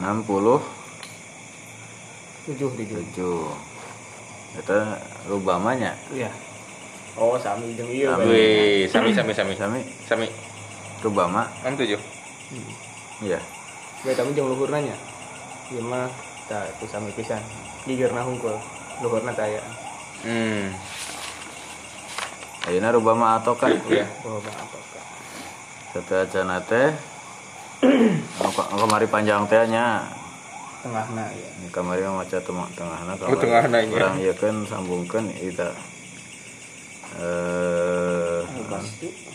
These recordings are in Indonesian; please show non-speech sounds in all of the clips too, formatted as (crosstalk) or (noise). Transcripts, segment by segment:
60 tujuh tujuh. 7 itu rubamanya iya. Oh sami jeung iya Sami. Sami sami sami sami. Sami. rubama Am tujuh. iya. Ya tapi jeung luhur nanya. Ieu mah tah itu sami pisan. Gigerna hungkul. Luhurna taya. Hmm. ayeuna rubama atoka Iya. oh bang apa setelah cana teh kamari panjang teh nya tengahna ya Ini kamari mah maca tengah tengahna. Oh, tengahna nya. urang ieu kan sambungkeun ida. Eh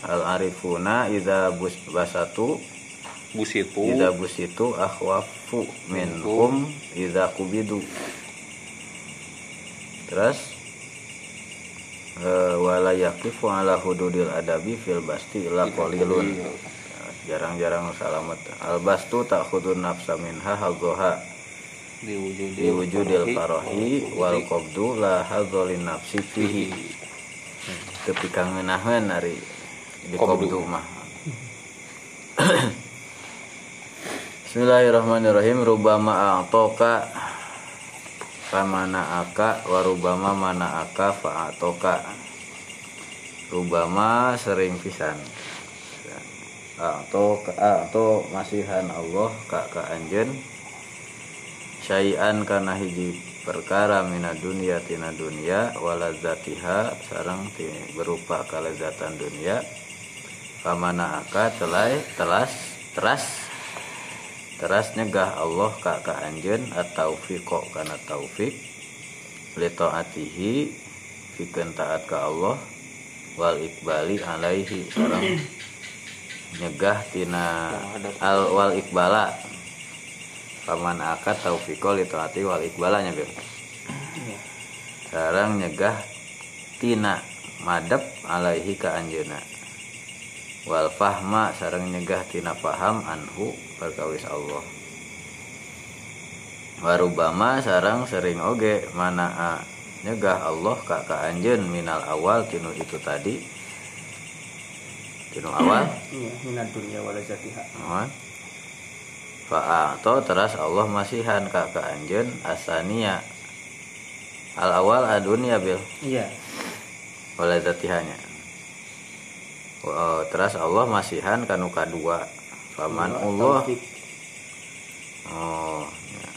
al arifuna ida bus basatu. Busitu. ida busitu akhwafu minhum ida kubidu. Terus eh, wala yaqifu ala hududil adabi fil basti illa qalilun jarang-jarang salamet. Al bastu ta'khudun nafsa minha hadzaha di wujudil farohi wal qabdu la hadzalin nafsi fihi. Tepi kangenaheun ari di qabdu. mah. Bismillahirrahmanirrahim. Rubama a'toka famana aka warubama mana aka fa'atoka rubama sering pisan atau atau masihan Allah ka ka anjeun syai'an kana hiji perkara mina dunia tina dunia walazatiha sarang berupa kalezatan dunia pamana aka telai telas teras teras nyegah Allah ka ka anjeun at-taufiqo kana taufik li taatihi pikeun taat ka Allah wal ikbali alaihi sareng nyegah tina al wal ikbala. Paman akad taufiqo li taati wal ikbalanya bil sareng nyegah tina madep alaihi ka anjeuna. Wal fahma sareng nyegah tina paham anhu perkawis Allah. Warubama sarang sering oge mana a nyegah Allah ka ka anjeun minal awal tinu itu tadi tinu awal? Iya minat dunia wala zatiha. Mohon. Fa'ato teras Allah masihan ka ka anjeun asania al awal adunia bil. Iya. Oleh zatihanya. Oh, teras Allah masihan kanu kadua faman Allah. Oh. ya.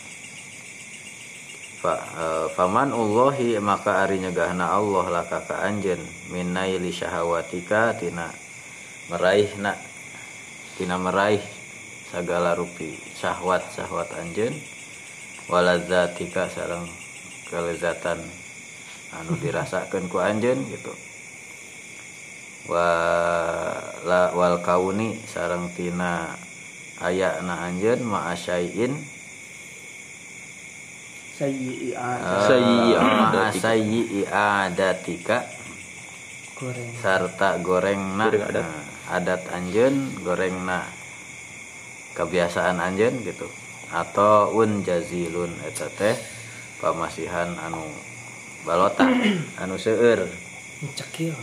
Fa, eh, faman Allahi maka ari nyegahna Allah laka ka anjeun. Min naili syahawatika tina meraihna tina meraih sagala rupi syahwat syahwat anjeun. Waladzatika sareng kelezatan anu dirasakeun ku anjeun gitu. Wa la, wal kauni sareng tina ayana anjeun ma'asyain sayyi Sayyi'adatika. sayyi adatika goreng. Sarta gorengna Goreng adat. Nah, adat anjeun gorengna kebiasaan anjeun gitu. Atau un jazilun eta teh pamasihan anu balota (clears throat) anu seueur. Cekil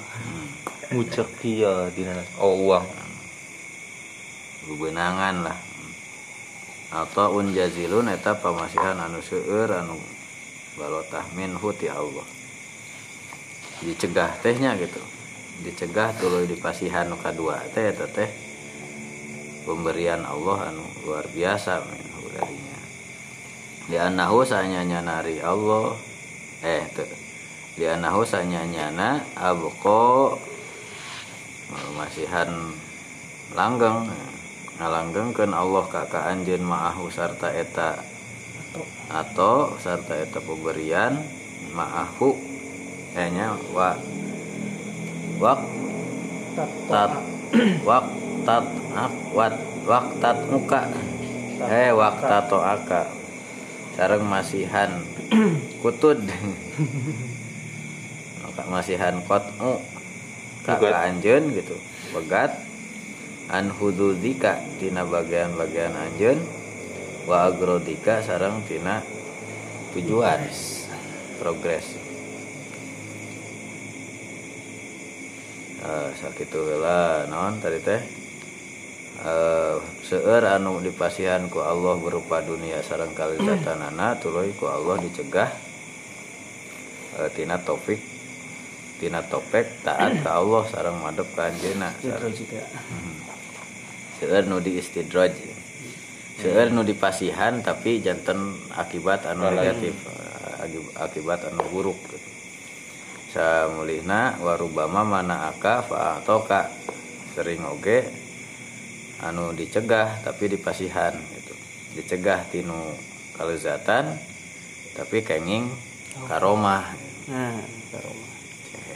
Mucek kieu dina. Oh, uang. bebenangan lah. Atau un jazilun eta pamasihan anu seueur anu balotah minhu ti Allah. Dicegah tehnya gitu dicegah tuluy dipasihan nu kadua teh eta teh. Pemberian Allah anu luar biasa minhu darinya di anahu sanyanya nari Allah. Eh tuh di anahu sanyanya na abko masihan langgeng. Ngalanggengkeun Allah ka ka anjeun ma'ahu sarta eta atau sarta eta pemberian ma'ahu. Ehnya wa wak. Tat (clears throat) wak tat ah, wat. Wak tat muka. Eh wak tato aka sareng masihan. (clears throat) Kutud (clears throat) Maka masihan kotmu Begat. kakak anjeun gitu. Begat. An hududika tina bagian-bagian anjeun. Wa agrodika sareng tina tujuan. Progres eh sakitu heula naon tadi teh? Eh seueur anu dipasihan ku Allah berupa dunia sareng kalizatanana (clears throat) tuluy ku Allah dicegah eh, tina topik tina topek taat ka (clears throat) Allah sareng madep ka anjeunna Itu juga. seueur nu di istidraj seueur nu dipasihan tapi janten akibat anu negatif akibat anu buruk samulihna warubama mana aka fa'atoka. Sering oge anu dicegah tapi dipasihan gitu. Dicegah tinu kalezatan tapi kenging karomah. Nah, karoma.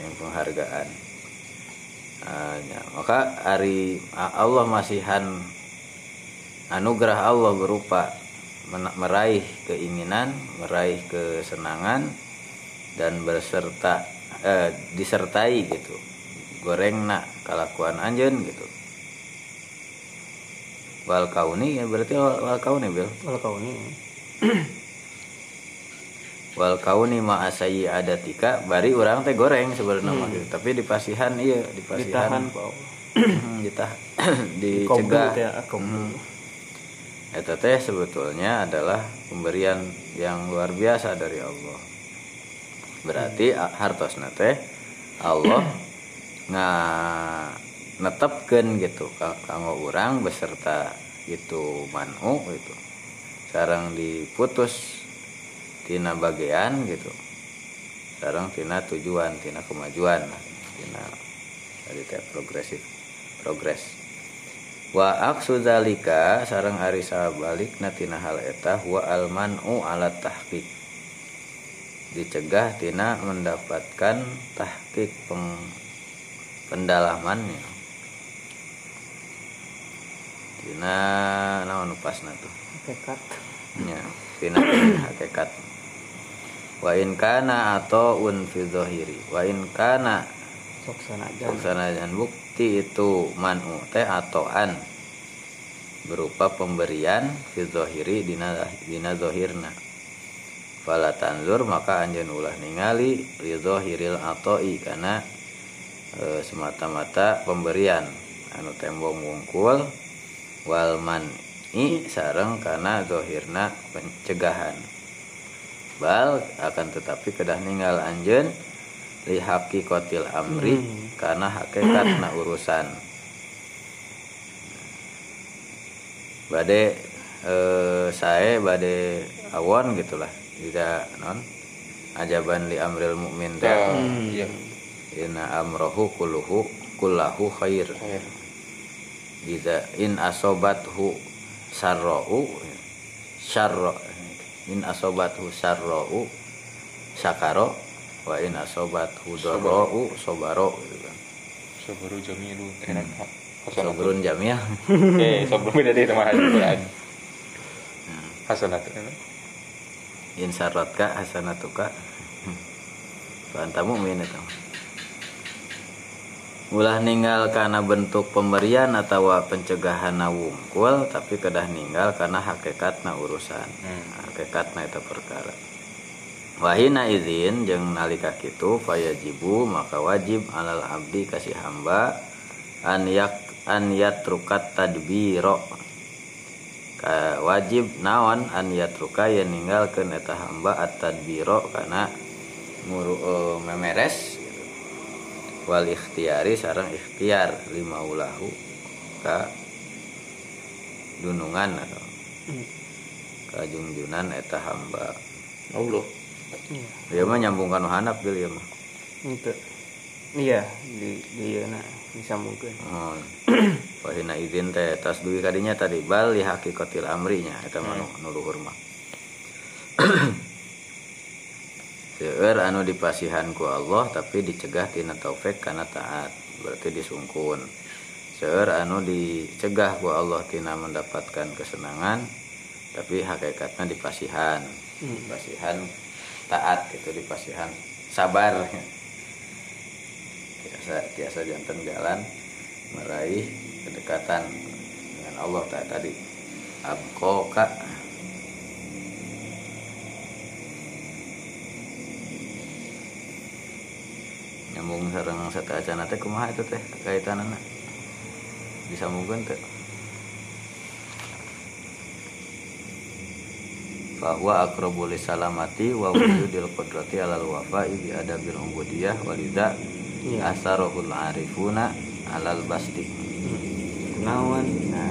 yang penghargaan. Ya, maka hari ah, Allah masihan anugerah Allah berupa meraih keinginan meraih kesenangan dan berserta eh, disertai gitu goreng nak kelakuan anjen gitu wal kauni ya berarti wal, wal kauni bil Kalau kau ini wal kauni ma asayi adatika bari orang teh goreng sebenarnya mah gitu. tapi dipasihan iya dipasihan ditahan. Hmm, ditah dicegah kobdu. Hmm. Eta teh sebetulnya adalah pemberian yang luar biasa dari Allah. Berarti hartosna teh Allah (clears throat) nga netepkeun gitu ka- kanggo urang beserta itu manu gitu. Sarang diputus tina bagian gitu. Sarang tina tujuan, tina kemajuan, tina tadi teh progresif progres wa aksu zalika sareng ari sabalik tina hal eta huwa almanu ala tahqiq dicegah tina mendapatkan tahqiq peng, pendalamannya. Tina naon pasna tuh? Hakikat. nya tina hakikat. Wa in kana atau un fi dhahiri wa in kana Sok sana aja. Sanajan bukti itu manu teh atoan berupa pemberian fi dina dina zahirna fala tanzur maka anjeun ulah ningali li zahiril atoi kana e, semata-mata pemberian anu tembong wungkul wal man'i sareng kana zahirna pencegahan. Bal akan tetapi kedah ninggal anjeun li kotil amri karena hakikatna urusan. Bade eh, saya bade awon gitulah tidak non ajaban li amril mukmin teh Ah, iya inna amrohu kulluhu kullahu khair. Jika in asobathu sarra'u syarra in asobathu sarra'u syakaro wa in asobathu darra'u sobaro gitu kan. Sabaru jamilu enak hasanatu. Sobrun jamil Eh, sabaru beda deh sama Al-Quran. Hasanatu. Enak. in sarratka hasanatuka Pantamu min itu ulah ninggal karena bentuk pemberian atau pencegahan wungkul tapi kedah ninggal karena hakikatna urusan Hmm. hakikatna itu perkara wahina izin jeung nalika kitu fayajibu maka wajib alal abdi kasih hamba an yak an yatrukat tadbiro wajib naon an yatruka yang ninggalkeun eta hamba at tadbiro kana nguru eh, memeres gitu. wal ikhtiari sareng ikhtiar lima ulahu ka dunungan atau ka junjunan eta hamba Allah. Dia mah nyambungkan hanap bil ya mah. Itu. Iya, di di ieu na disambungkeun. Oh. (clears throat) Wahina izin teh tas duwi kadinya tadi bal li hakikatil amrinya eta mah nu nu luhur mah. (clears throat) Seueur anu dipasihan ku Allah tapi dicegah tina taufik kana taat berarti disungkun. Seueur anu dicegah ku Allah tina mendapatkan kesenangan tapi hakikatnya dipasihan. Dipasihan taat itu dipasihan sabar. (laughs) biasa biasa jantan jalan meraih kedekatan dengan Allah tak tadi. Abko kak nyambung sarang sate acana teh kumaha itu teh kaitan anak? Bisa mungkin teh. Bahwa boleh salamati wa wujudil qudrati alal wafa'i bi adabil umbudiyah walidak Iya. asarahul arifuna alal basti Kunaon. Nah.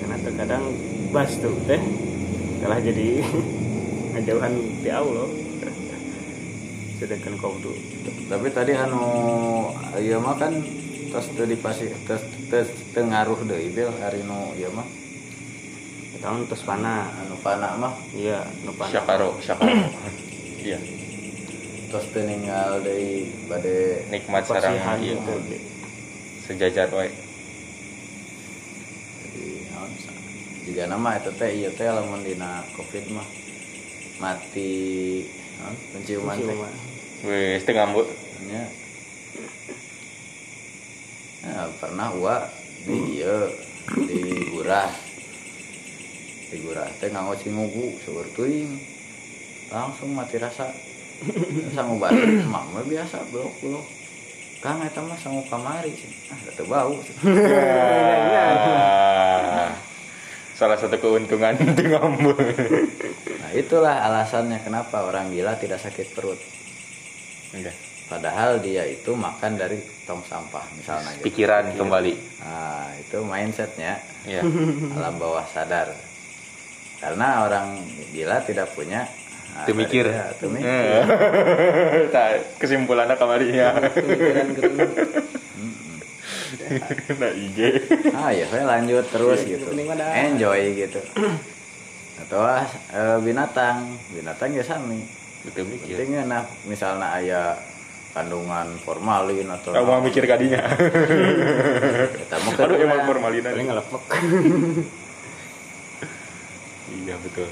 Karena terkadang bas tuh teh kalah jadi (laughs) ngajauhan di Allah. Sedangkan kau tuh tapi tadi anu ieu mah kan tos teu dipasi tos tos teu ngaruh deui bil hari nu ieu mah tahun terus pana. anu pana mah Iya, nu pana. Syakaro, syakaro. (clears throat) Iya, tos teu ninggal deui bade nikmat sarang iya, gitu. sejajar wae. juga nama eta teh ieu teh lamun dina covid mah mati penciuman teh. Wes teu ngambut. nya nah, pernah gua di ieu di gurah di gurah teh nganggo cingugu seueur teuing langsung mati rasa (laughs) sanggup batu emang mah biasa blok blok kang eta mah sanggup kamari ah teu bau Ah, (laughs) Salah satu keuntungan (laughs) teu ngambut. nah itulah alasannya kenapa orang gila tidak sakit perut Enggak. padahal dia itu makan dari tong sampah misalnya gitu. Pikiran kembali. nah itu mindsetnya Iya. alam bawah sadar karena orang gila tidak punya ah, Teu mikir. ya, teu mikir. Eh. (laughs) Tah, kesimpulannya kamarinya. Pemikiran kering. Nah, IG. ah ya saya lanjut terus Iya, gitu penting enjoy gitu atau eh, binatang binatang ya sami Betul mikir. pentingnya nah misalnya ayah kandungan formalin atau Kamu mau mikir kadinya. (laughs) kita mau Aduh emang formalin Paling ngelepek. (laughs) Iya betul.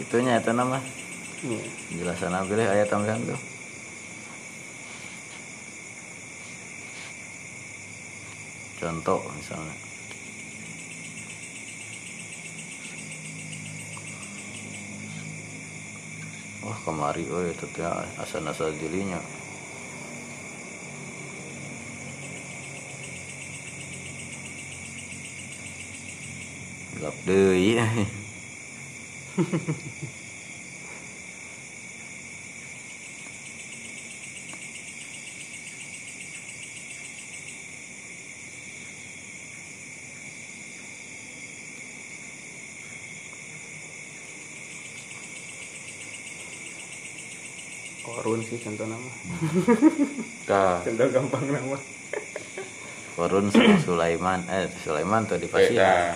Itunya itu nama. Iya. jelasan apa deh ayat tambahan tuh? Contoh misalnya. Wah kemari oh itu teh asal asal dirinya deh (laughs) Korun sih contoh nama. (laughs) Tah. Contoh gampang nama. Korun sama Sulaiman eh Sulaiman tuh di Eh, pasihan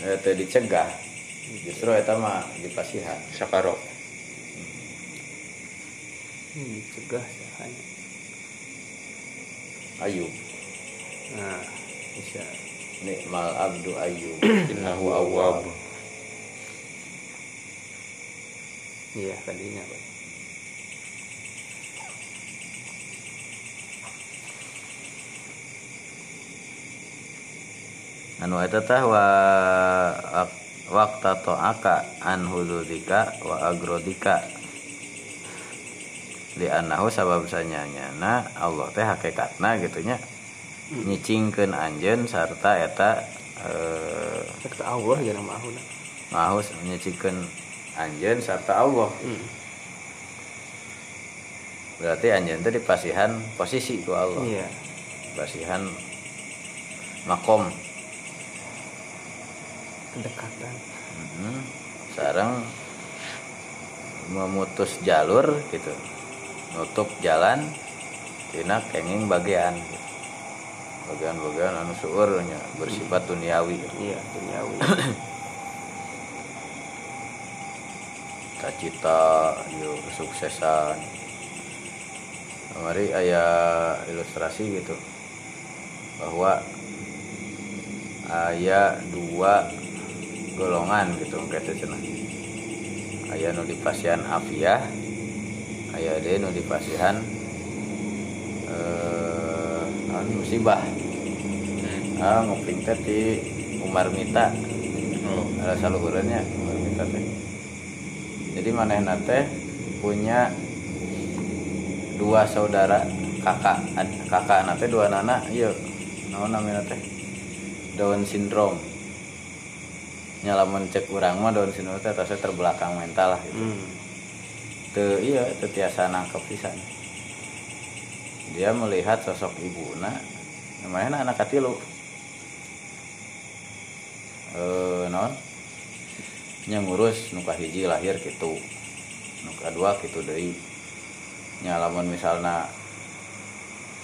Nah, eh, tuh dicegah justru eta mah di pasihan Syakaro. Hmm, dicegah hanya. Ayub Nah, bisa. nikmal abdu Ayub (clears throat) Innahu awwab. Iya, tadinya Pak. anu eta teh wa wakta to'aka an hududika wa agrodika di anahu sabab sanyanyana Allah teh hakikatna gitunya nyicingkeun anjeun sarta eta eh, Allah ya nama aku. mahus nyicingkeun anjeun sarta Allah Hmm. berarti anjeun teh di pasihan posisi ku Allah Iya. pasihan makom Kedekatan. Mhm. sarang memutus jalur gitu nutup jalan tina kenging bagian bagian-bagian anu suurnya bersifat duniawi Iya, duniawi. (clears throat) cita-cita yuk kesuksesan kemari ayah ilustrasi gitu bahwa ayah dua golongan gitu kata cenah. Ayah nu di pasihan afiah ayah deh nu di pasihan eh naon, musibah. Ah nguping teh di Umar Mita. Oh. ada saluhurannya Umar Mita teh. Jadi manehna teh punya dua saudara kakak kakak anak teh dua nana iya naon namanya teh? Down syndrome nyalamun cek urang mah Down syndrome teh saya terbelakang mental lah gitu. Hmm. Teu iya teu tiasa nangkep pisan. Dia melihat sosok ibuna namanya anak katilu. Eh non nya ngurus nu hiji lahir gitu. Nu kadua kitu deui. Nya lamun misalna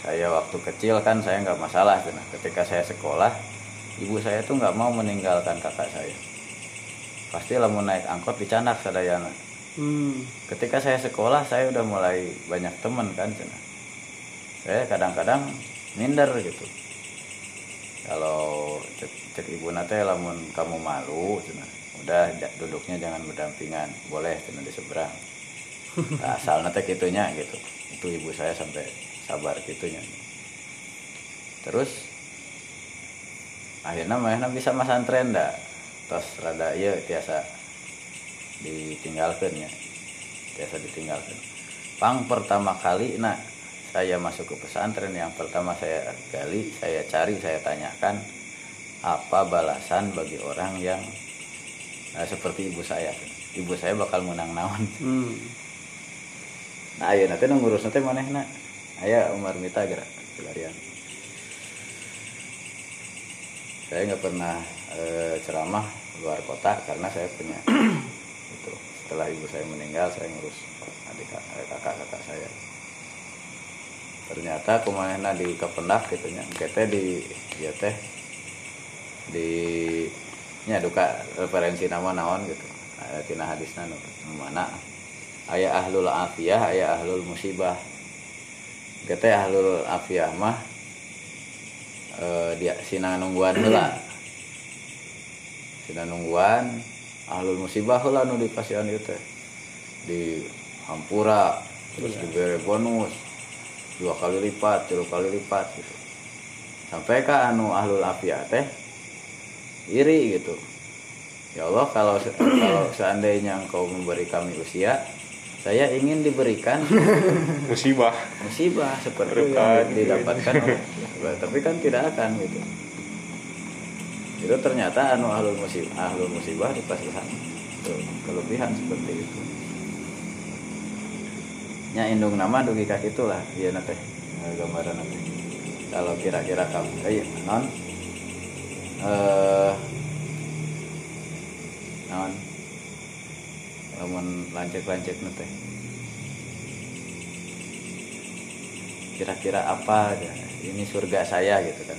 saya waktu kecil kan saya nggak masalah cenah. ketika saya sekolah ibu saya tuh nggak mau meninggalkan kakak saya. Pasti lamun naik angkot dicanak sadayana. Hmm. ketika saya sekolah saya udah mulai banyak teman kan cenah saya kadang-kadang minder gitu. Kalau cek, cek ibu nate lamun kamu malu cenah udah duduknya jangan berdampingan. Boleh cenah di seberang (laughs) nah, asal nate gitunya gitu. Itu ibu saya sampai sabar gitunya terus akhirnya mana bisa masantren dah. Tos rada iya tiasa ditinggalkan ya. Biasa ditinggalkan. Pang pertama kali nak saya masuk ke pesantren. Yang pertama saya gali saya cari saya tanyakan apa balasan bagi orang yang eh, seperti ibu saya. Ibu saya bakal menang naon. Hmm. nah ayo nanti ngurus nanti mana nak ayah Umar Mita gerak pelarian saya nggak pernah eh, ceramah luar kota karena saya punya (clears throat) itu setelah ibu saya meninggal saya ngurus adik kakak kakak saya. Ternyata ke mana di Kependak gitu nya kita di ya teh di nya duka referensi nama naon gitu. Aya tina hadisna nu mana? Aya ahlul afiyah aya ahlul musibah. Kita ahlul afiyah mah eh, dia sina nungguan heula sina nungguan ahlul musibah heula nu di pasian ieu teh. Di hampura terus diberi bonus dua kali lipat tiga kali lipat gitu. Sampai ke anu ahlul afiyah teh iri gitu. Ya Allah kalau kalau seandainya engkau memberi kami usia saya ingin diberikan (laughs) musibah. musibah seperti Berkah, yang didapatkan oleh tapi kan tidak akan gitu. Itu ternyata anu ahlul musibah ahlul musibah di pasihan Tuh, kelebihan seperti itu. Nya indung nama dugi kaki itulah iya nate. Gambaran nanti kalau kira-kira kamu eh, non. Eh non. Lamun lancek-lancek nate. Kira-kira apa aja ini surga saya gitu kan.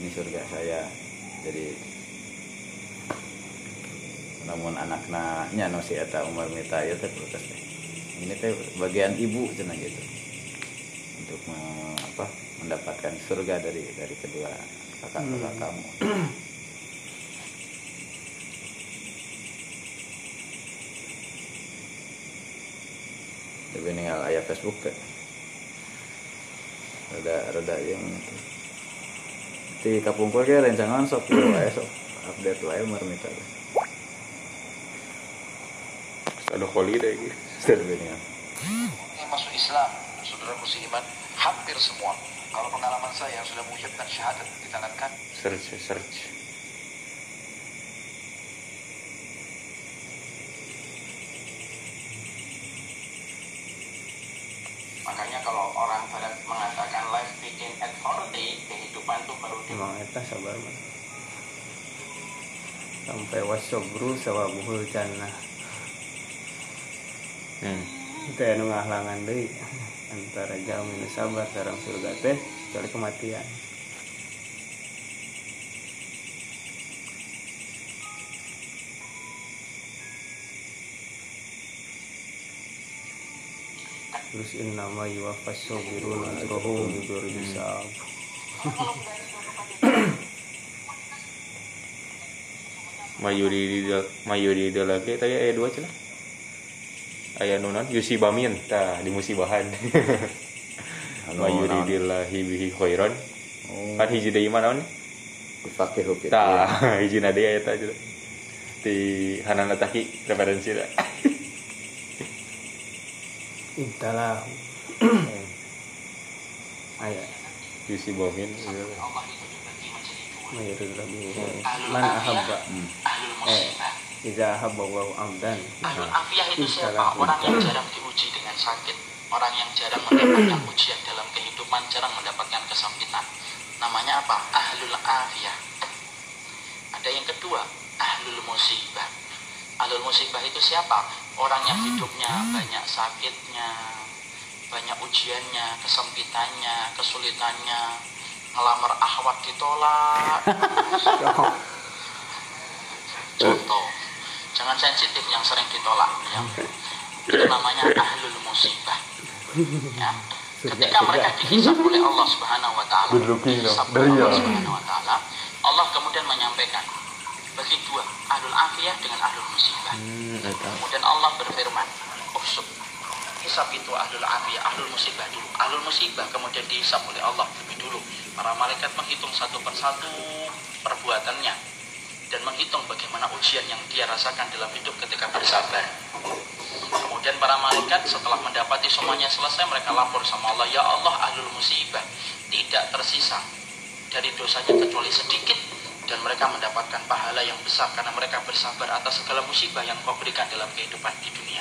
Ini surga saya. Jadi namun anaknya nya no si eta umar mita ya teh protes teh. Ini teh bagian ibu cenah gitu. Untuk me- apa mendapatkan surga dari dari kedua kakak kakak kamu tapi tinggal ayah Facebook teh rada rada yang di kapungkul ke rencangan sok dulu aja sok update wae marmita teh. ada holiday gitu tinggal yang masuk Islam, saudaraku seiman, hampir semua. Kalau pengalaman saya yang sudah mengucapkan syahadat di tangan kan, search search. Makanya kalau orang barat mengatakan emang eta sabar mah sampai wasobru sawabuhul jannah hmm. itu anu ngahlangan deui. Antara jamin sabar sareng surga teh kecuali kematian. Terus innama yuwaffas sabirun ajrahum bighairi hisab (laughs) mayuri mayuri dia lagi tadi ayat dua cina ayat nunan yusi bamin tah di musibahan (laughs) Anu, mayuri naon? dillahi bihi khairan. Oh, kan hiji deui mana naon dipakai hoki. Tah (laughs) hiji na deui eta aja di hanana taki referensi da (laughs) intalah (coughs) ayat. Yusi bamin Allah dua. Mayuridullahu Ahlul man ahabba eh. Iza ahabba Allahu abdan Ahlul afiyah itu siapa? Orang yang jarang diuji dengan sakit. Orang yang jarang mendapatkan ujian dalam kehidupan, jarang mendapatkan kesempitan. Namanya apa? Ahlul afiyah. Ada yang kedua, ahlul musibah. Ahlul musibah itu siapa? Orang yang hidupnya banyak sakitnya, banyak ujiannya, kesempitannya, kesulitannya, ngelamar ahwat ditolak. Contoh, jangan sensitif yang sering ditolak. Ya. Itu namanya ahlul musibah. Ya. Ketika mereka dihisap oleh Allah Subhanahu wa taala, dihisap oleh Allah ya. Subhanahu wa taala, Allah kemudian menyampaikan bagi dua, ahlul afiyah dengan ahlul musibah. Hmm. Kemudian Allah berfirman, "Uksub." Hisab itu ahlul afiyah, ahlul musibah dulu. Ahlul musibah kemudian dihisab oleh Allah lebih dulu. Para malaikat menghitung satu persatu perbuatannya dan menghitung bagaimana ujian yang dia rasakan dalam hidup ketika bersabar. Kemudian para malaikat setelah mendapati semuanya selesai mereka lapor sama Allah, "Ya Allah, ahlul musibah tidak tersisa dari dosanya kecuali sedikit dan mereka mendapatkan pahala yang besar karena mereka bersabar atas segala musibah yang kau berikan dalam kehidupan di dunia.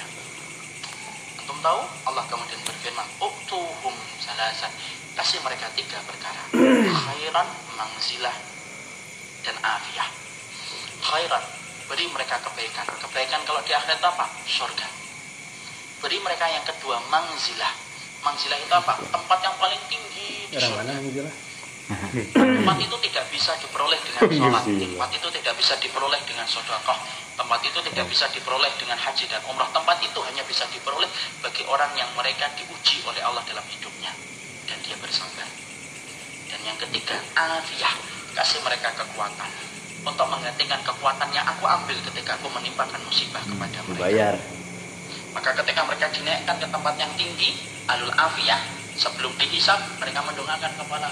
Antum tahu? Allah kemudian berfirman, "Uktuhum salasan." Kasih mereka tiga perkara. (clears throat) Khairan, mangzilah, dan afiyah. Khairan, beri mereka kebaikan. Kebaikan kalau di akhirat apa? Surga. Beri mereka yang kedua, mangzilah. Mangzilah itu apa? Tempat yang paling tinggi di surga. mana Tempat itu tidak bisa diperoleh dengan sholat. Tempat itu tidak bisa diperoleh dengan sodakoh. Tempat itu tidak bisa diperoleh dengan haji dan umrah. Tempat itu hanya bisa diperoleh bagi orang yang mereka diuji oleh Allah dalam hidupnya. Dan dia bersabar. Dan yang ketiga, afiyah. Kasih mereka kekuatan. Untuk menggantikan kekuatan yang aku ambil ketika aku menimpakan musibah kepada mereka. dibayar Maka ketika mereka dinaikkan ke tempat yang tinggi, alul afiyah, sebelum dihisap, mereka mendongakkan kepala.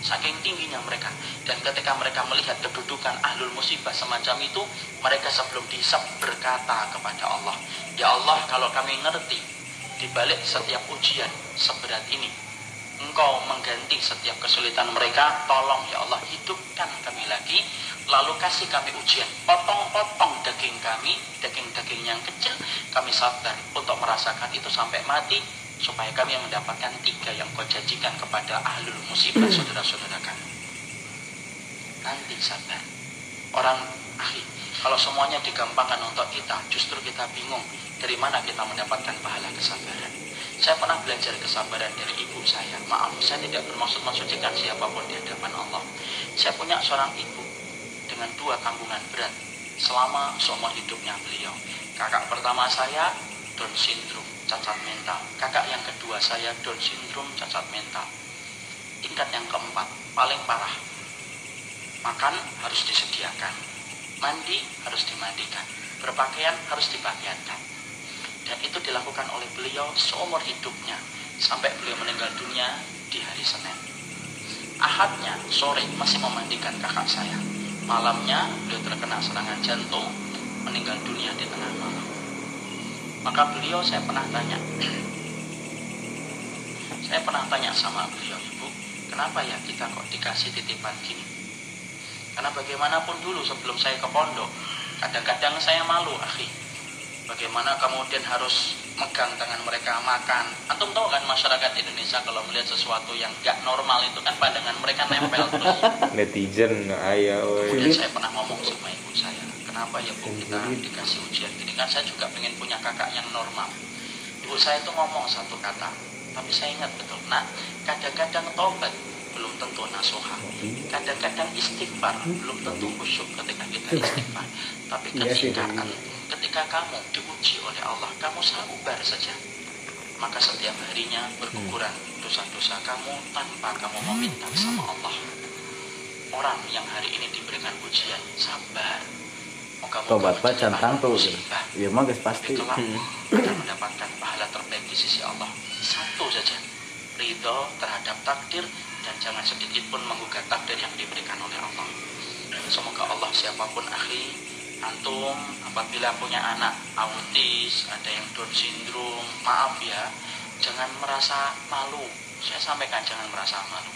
Saking tingginya mereka. Dan ketika mereka melihat kedudukan ahlul musibah semacam itu, mereka sebelum dihisap berkata kepada Allah, Ya Allah, kalau kami ngerti, di balik setiap ujian seberat ini, Engkau mengganti setiap kesulitan mereka, tolong ya Allah hidupkan kami lagi, lalu kasih kami ujian, potong-potong daging kami, daging-daging yang kecil, kami sabar untuk merasakan itu sampai mati, supaya kami mendapatkan tiga yang kau janjikan kepada ahlul musibah saudara-saudara kami. Nanti sabar. Orang ahli, kalau semuanya digampangkan untuk kita, justru kita bingung dari mana kita mendapatkan pahala kesabaran. Saya pernah belajar kesabaran dari ibu saya. Maaf, saya tidak bermaksud mensucikan siapa pun di hadapan Allah. Saya punya seorang ibu dengan dua tanggungan berat selama seumur hidupnya beliau. Kakak pertama saya Down syndrome, cacat mental. Kakak yang kedua saya Down syndrome, cacat mental. Tingkat yang keempat, paling parah. Makan harus disediakan. Mandi harus dimandikan. Berpakaian harus dipakaiankan. Dan itu dilakukan oleh beliau seumur hidupnya. Sampai beliau meninggal dunia di hari Senin. Ahadnya sore masih memandikan kakak saya. Malamnya beliau terkena serangan jantung, meninggal dunia di tengah malam. Maka beliau saya pernah tanya, saya pernah tanya sama beliau, ibu, kenapa ya kita kok dikasih titipan gini? Karena bagaimanapun dulu sebelum saya ke pondok, kadang-kadang saya malu, akhi. Bagaimana kemudian harus megang tangan mereka makan. Antum tahu kan masyarakat Indonesia kalau melihat sesuatu yang gak normal itu kan pandangan mereka nempel terus. (laughs) Netizen aya Kemudian oi. saya pernah ngomong sama ibu saya, kenapa ya bu kita dikasih ujian gini kan saya juga pengen punya kakak yang normal. Ibu saya itu ngomong satu kata, tapi saya ingat betul. Nah, kadang-kadang tobat belum tentu nasuha. Kadang-kadang istighfar belum tentu khusyuk ketika kita istighfar. Tapi Iya ketika ketika kamu diuji oleh Allah, kamu sabar saja. Maka setiap harinya berguguran dosa-dosa kamu tanpa kamu meminta sama Allah orang yang hari ini diberikan ujian sabar tobat cantang musibah. iya mah geus pasti. Tapi kelak akan mendapatkan pahala terbaik di sisi Allah. Satu saja ridho terhadap takdir dan jangan sedikit pun menggugat takdir yang diberikan oleh Allah. Semoga Allah siapa pun akhi antum apabila punya anak autis ada yang Down syndrome maaf ya jangan merasa malu. Saya sampaikan jangan merasa malu.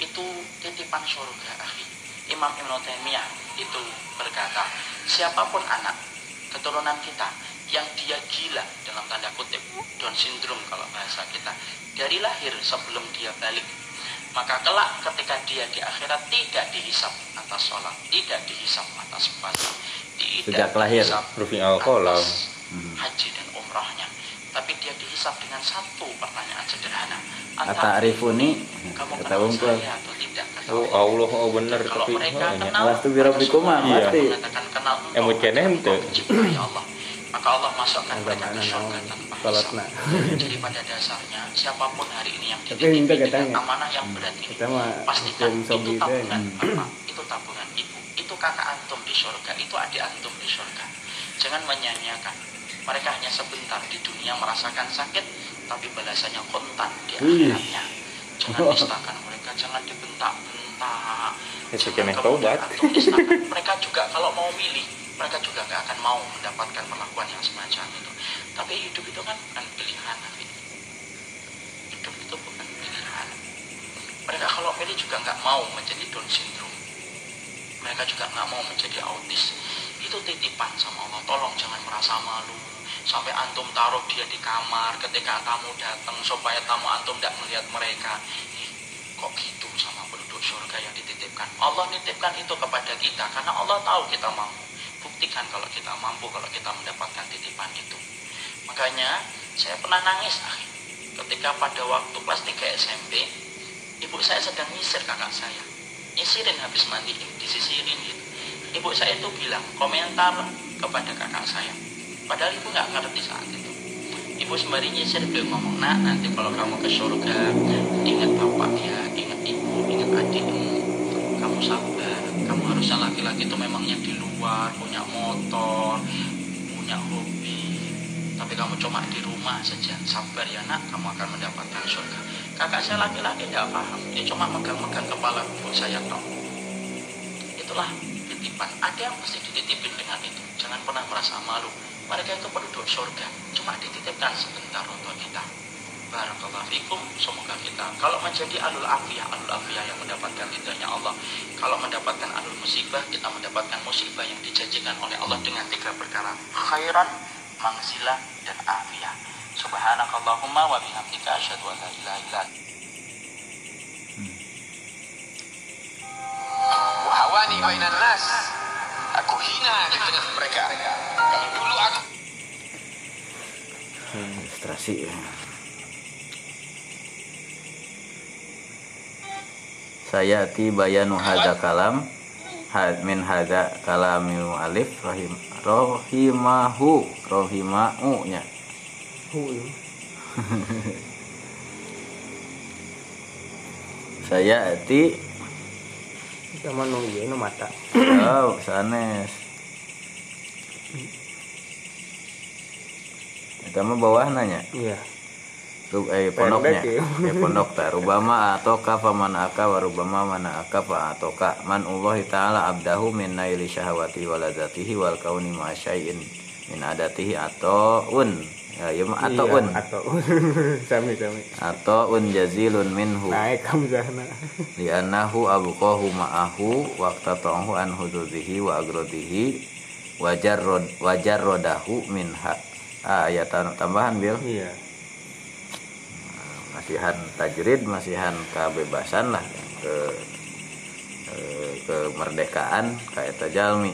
Itu titipan surga akhi Imam Ibn Taimiyah itu berkata siapa pun anak keturunan kita yang dia gila dalam tanda kutip Down syndrome kalau bahasa kita dari lahir sebelum dia balik maka kelak ketika dia di akhirat tidak dihisap atas sholat tidak dihisap atas puasa tidak Sejak lahir. atas haji dan umrahnya tapi dia dihisap dengan satu pertanyaan sederhana. Ata'rifuni kamu kata kenal saya atau tidak? Kata Oh Allah. Allah oh bener kalau tapi mereka banyak. kenal Lastu birabbikum mah, Iya. pasti. kenal kene henteu. engkau mencintai Allah. Maka Allah masukkan mereka ke surga tanpa hisab jadi pada dasarnya siapa pun hari ini yang Tapi dititipi henteu dengan amanah yang berat ini pastikan itu teh. tabungan bapak itu tabungan ibu. Itu kakak antum di surga. Itu adik antum di surga. Jangan menyanyiakan mereka hanya sebentar di dunia merasakan sakit tapi balasannya kontan di akhiratnya. Jangan nistakan mereka jangan dibentak-bentak. Ya, nistakan. mereka juga kalau mau milih mereka juga nggak akan mau mendapatkan perlakuan yang semacam itu. Tapi hidup itu kan bukan pilihan hidup itu bukan pilihan. Mereka kalau milih juga nggak mau menjadi Down syndrome. Mereka juga nggak mau menjadi autis. Itu titipan sama Allah. Tolong jangan merasa malu sampai antum taruh dia di kamar ketika tamu datang supaya tamu antum tidak melihat mereka. Ih, kok gitu sama penduduk surga yang dititipkan? Allah nitipkan itu kepada kita karena Allah tahu kita mampu. Buktikan kalau kita mampu kalau kita mendapatkan titipan itu. Makanya saya pernah nangis akhi ketika pada waktu kelas 3 SMP ibu saya sedang nyisir kakak saya. Nyisirin habis mandi disisirin gitu. Ibu saya itu bilang komentar kepada kakak saya padahal ibu nggak ngerti saat itu. Ibu sembari nyisir beliau ngomong nak nanti kalau kamu ke surga ingat bapak ya ingat ibu ingat adikmu. Kamu sabar kamu harusnya laki-laki itu memangnya di luar punya motor punya hobi. Tapi kamu cuma di rumah saja. Sabar ya nak kamu akan mendapatkan surga. Kakak saya laki-laki tidak paham. Dia cuma megang-megang kepala ibu saya dong itulah titipan. Ada yang pasti dititipin dengan itu. Jangan pernah merasa malu mereka itu penduduk surga cuma dititipkan sebentar untuk kita. Barakallahu fikum semoga kita. Kalau menjadi alul afiyah alul afiyah yang mendapatkan ridhanya Allah. Kalau mendapatkan alul musibah kita mendapatkan musibah yang dijanjikan oleh Allah dengan tiga perkara. Khairan mangzilah dan afiyah. Subhanakallahumma wa bihamdika asyhadu an la ilaha illa anta. Wahawani bainan nas. Aku hina di tengah mereka. Kalau dulu aku Ilustrasi. Saya ti bayanu hadza kalam had min hadza kalamil alif rahim rahimahu rahimau nya. Ieu. (laughs) Saya ti Mah nu ieu nu mata. oh sanes. Kita mah bawah nanya. Iya. Rub, eh pondoknya ya. eh pondok tak rubama atau kafa man aka wa rubama mana aka fa atau ka man Allah taala abdahu min naili syahwati waladzatihi wal kauni ma syai'in min adatihi atau un ya, ya mah atau Iya, un Atau (laughs) sami sami. atau un jazilun minhu Naik hamzahna. (laughs) li'annahu abqahu ma'ahu waqta ta'ahu an hududihi wa agrodihi wajar rod wajar rodahu minha ah, ayat tambahan bil Iya. masihan tajrid masihan kebebasan lah ke eh, kemerdekaan kayak tajalmi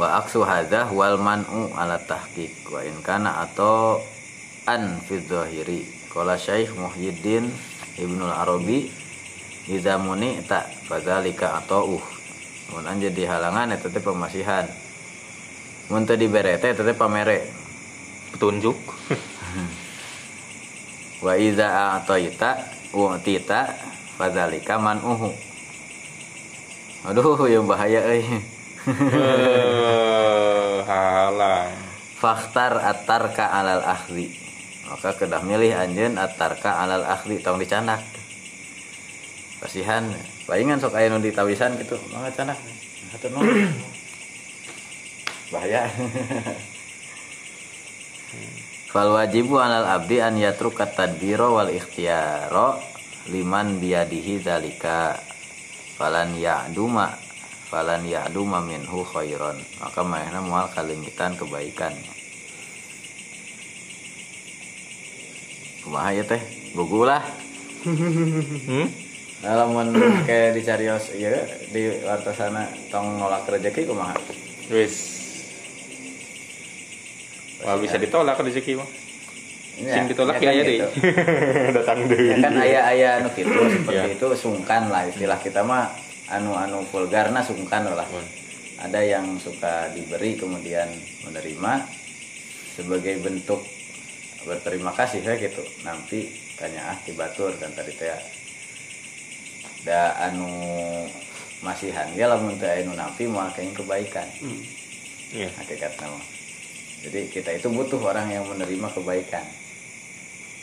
wa aksu hadah wal man'u ala tahqiq. Wa in kana atau an fi dhahiri. Qala syekh muhyiddin ibnu arabi idza muni tak fadzalika atauh. Mun jadi halangan eta teh pemasihan mun teu dibere teh eta teh pamere. Petunjuk. (laughs) Wa iza a'taita u'tita fadzalika man'uhu. Aduh yang bahaya euy. Eh, halang fakhtar atarka alal akhdi maka kedah milih anjeun atarka alal akhdi tong dicanak pasihan palingan sok aya nu ditawisan gitu mangga canak hatur nuhun (coughs) bahaya. (coughs) Fal wajibu alal abdi an yatruka tadbiro wal ikhtiyaro liman biadihi zalika. Falan ya'duma falan ya'duma minhu khairon maka manehna moal kalimitan kebaikan. Kumaha ya teh? Gugu lah. Hmm? lamun kayak di carios iya di wartasana tong nolak rezeki kumaha? Wis. Wah, bisa ditolak rezeki mah. Ya, sing ditolak (laughs) ya ya kan ya deh gitu. datang deh ya kan ayah-ayah anu gitu seperti Iya. itu sungkan lah istilah kita mah anu-anu vulgar nah sungkan lah Hmm. ada yang suka diberi kemudian menerima sebagai bentuk berterima kasih ya gitu nanti tanya ah tibatur kan tadi teh da anu masihan ge lamun teu anu moal kain kebaikan Iya. hakikatnya mah. Jadi kita itu butuh orang yang menerima kebaikan.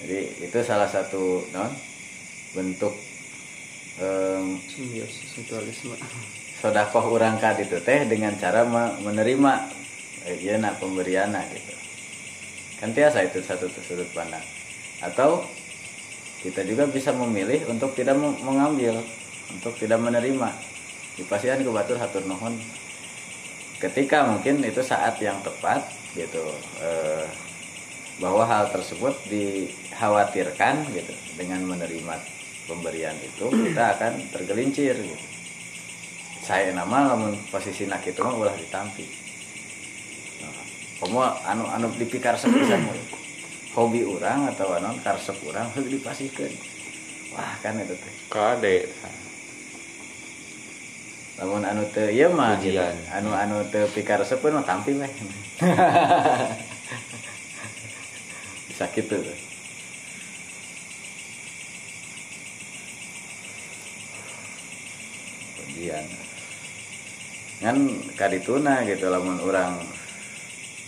Jadi itu salah satu non bentuk em, simbiosis mutualisme sodakoh orang itu teh dengan cara me- menerima eh, iya nak pemberian gitu. Kan tiasa itu satu sudut pandang. Atau kita juga bisa memilih untuk tidak mengambil, untuk tidak menerima. Dipasihan ke batur hatur nuhun ketika mungkin itu saat yang tepat gitu eh, bahwa hal tersebut dikhawatirkan gitu dengan menerima pemberian itu kita akan tergelincir gitu. Saya nama lamun posisi nak itu mah ulah ditampi. Nah, kamu anu anu dipikar sepisan we. hobi orang atau anu karsep orang harus dipasihkan wah kan itu teh. Kade. Lamun anu teu ieu mah gitu. Anu anu teu pikar sepeun mah tampi weh (laughs) bisa gitu tuh. Ujian kan kadituna gitu lamun orang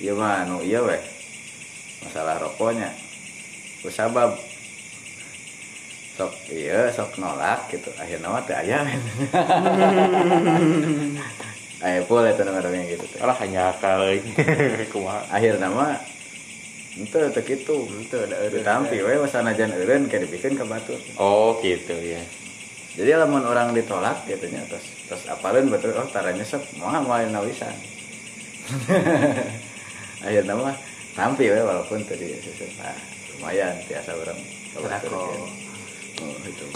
ieu mah anu ieu weh masalah rokoknya. Kusabab sok iya sok nolak gitu. Akhirnya mah teu aya. (laughs) Aya pul eta nu ngarongnya gitu teh. Alah hanya akal (laughs) kumaha? Akhirnya mah ente teu kitu. Itu ada ditampi we sanajan eureun kayak dipikeun ka batur oh gitu ya jadi lamun orang ditolak gitu nya terus terus apalun? Betul oh tara nyesep moal moal nawisan (laughs) akhirnya mah tampi we walaupun tadi nah, lumayan biasa orang ka batur Sedekah. oh itu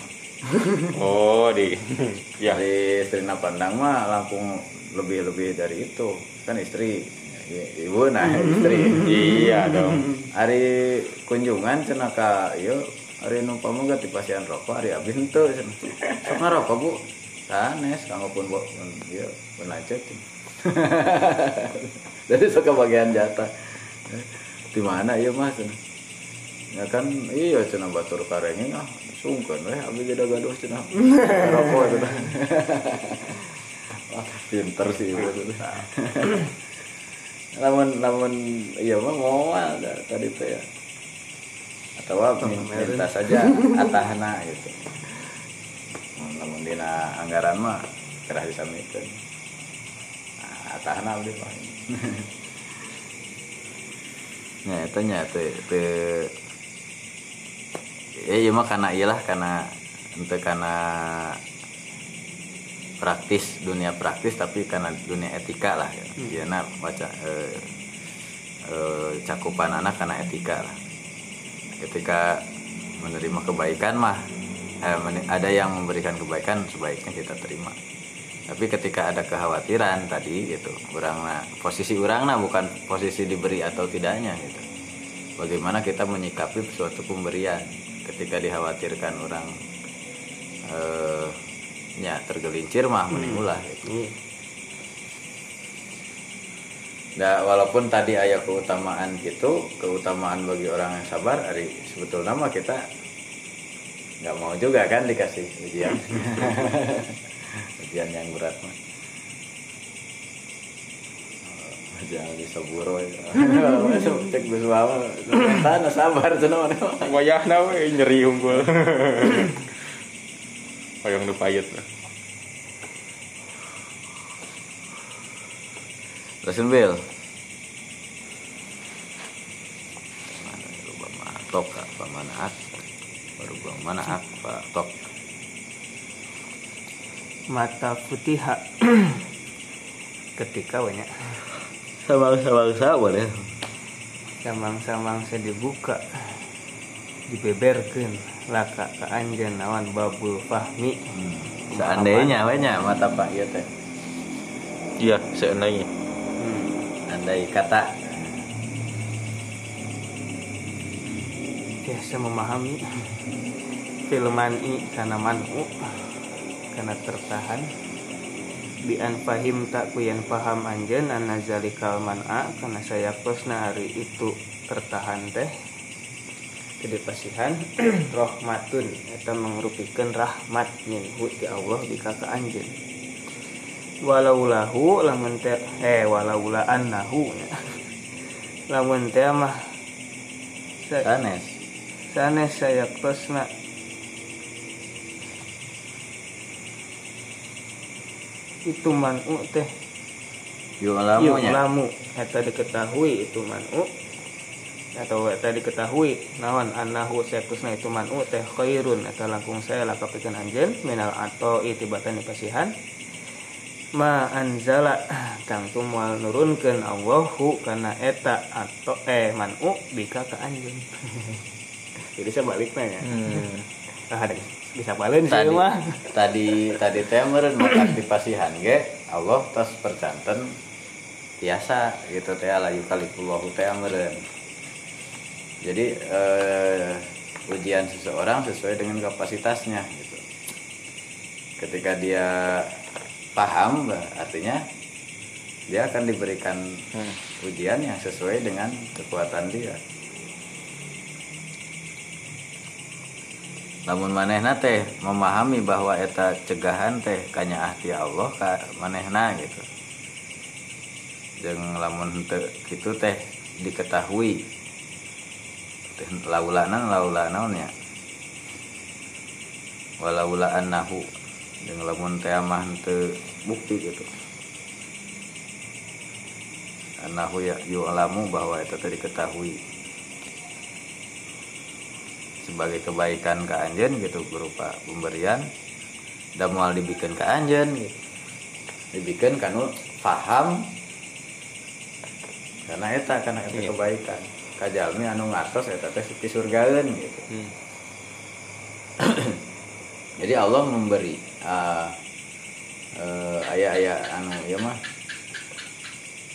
(laughs) oh di (laughs) ya. Dari istri pandang mah langsung lebih-lebih dari itu. Kan istri ibu nah istri. Iya dong. Hari kunjungan cenah ka hari numpama gak dipasihan rokok hari abis cenah sok ngarokok bu. Sanes kanggo pun bu ieu pun lanjut (laughs) jadi suka bagian jatah. Di mana iya mas? Ya kan iya cenah batur karengin ah sungkeun weh abis jadi gaduh cenah rokok (laughs) Wah, pinter sih ibu tuh. namun namun iya mah mau tadi teh ya atau apa minta saja atahna gitu. Namun dina anggaran mah kerah disamikeun nah, atahna abdi mah ya itu nya teu teu. Ya iya mah karena iyalah karena ente karena praktis dunia praktis tapi karena dunia etika lah. Ya Iya, nah, baca eh, eh, cakupan anak karena etika lah ketika menerima kebaikan mah eh, ada yang memberikan kebaikan sebaiknya kita terima. Tapi ketika ada kekhawatiran tadi gitu orang nah posisi orang nah bukan posisi diberi atau tidaknya gitu. Bagaimana kita menyikapi suatu pemberian? Ketika dikhawatirkan orang eh, ya tergelincir mah mending ulah gitu. Nah, walaupun tadi ayat keutamaan gitu, keutamaan bagi orang yang sabar, hari sebetulnya mah kita nggak mau juga kan dikasih ujian, (laughs) ujian yang berat mah. Jangan diseburo ya. (laughs) Masuk cek bus bawa, tanah sabar cenah mana. wayahna nyeri unggul hoyong (laughs) nu Mana lupa matok apa mana ak. berubah mana apa tok. Mata futiha. (clears throat) Ketika banyak. Sabang-sabangsa boleh samang-samang saya dibuka. Dibeberkan laka ke anjen nawan babul fahmi. Seandainya banyak mata pak ya teh. Iya seandainya. hmm. Andai kata. Biasa memahami. Filman i karena manu karena tertahan. Bi an fahim tak kuyan paham anjen an nazalikal man'a karena saya posna hari itu tertahan teh. Jadi pasihan (clears throat) rahmatun eta mengrupikan rahmat minhu ti Allah bika ka anjeun walau lahu lamun teh eh walau la annahu lamun teh mah sa- sanes. sanes saya posna itu manu teh. Yuk Yuk, lamunya lamu eta diketahui itu manu. Atau eta diketahui nawan anahu setusna itu manu teh khairun. Eta langkung saya lakapikeun anjeun minal atau itibatan dipasihan ma anzala. Tangtu moal nurunkeun Allahu kana eta atau eh manu bika ka anjeun. (laughs) Jadi saya baliknya ya. Hmm. ah, ada bisa balen sih tadi mah. tadi tadi teh meureun maka dipasihan ge Allah tos percanten tiasa gitu teh la yukalifullahu teh meureun. Jadi eh, ujian seseorang sesuai dengan kapasitasnya gitu. Ketika dia paham artinya dia akan diberikan ujian yang sesuai dengan kekuatan dia. Namun manehna teh memahami bahwa eta cegahan teh kanya ahti Allah ka manehna gitu. Jeung lamun henteu kitu teh diketahui teh laulana laula naonnya walaula annahu jeung lamun teh mah henteu bukti gitu. Annahu ya yu'lamu bahwa eta teh diketahui. Sebagai kebaikan ke anjen gitu berupa pemberian dan mau dibikin ke anjen gitu. Dibikin kanu paham karena eta karena eta kebaikan. Kajalmi anu ngatos eta teh suci surgaeun gitu. Hmm. (clears throat) jadi Allah memberi uh, uh, ayah-ayah anu ya mah.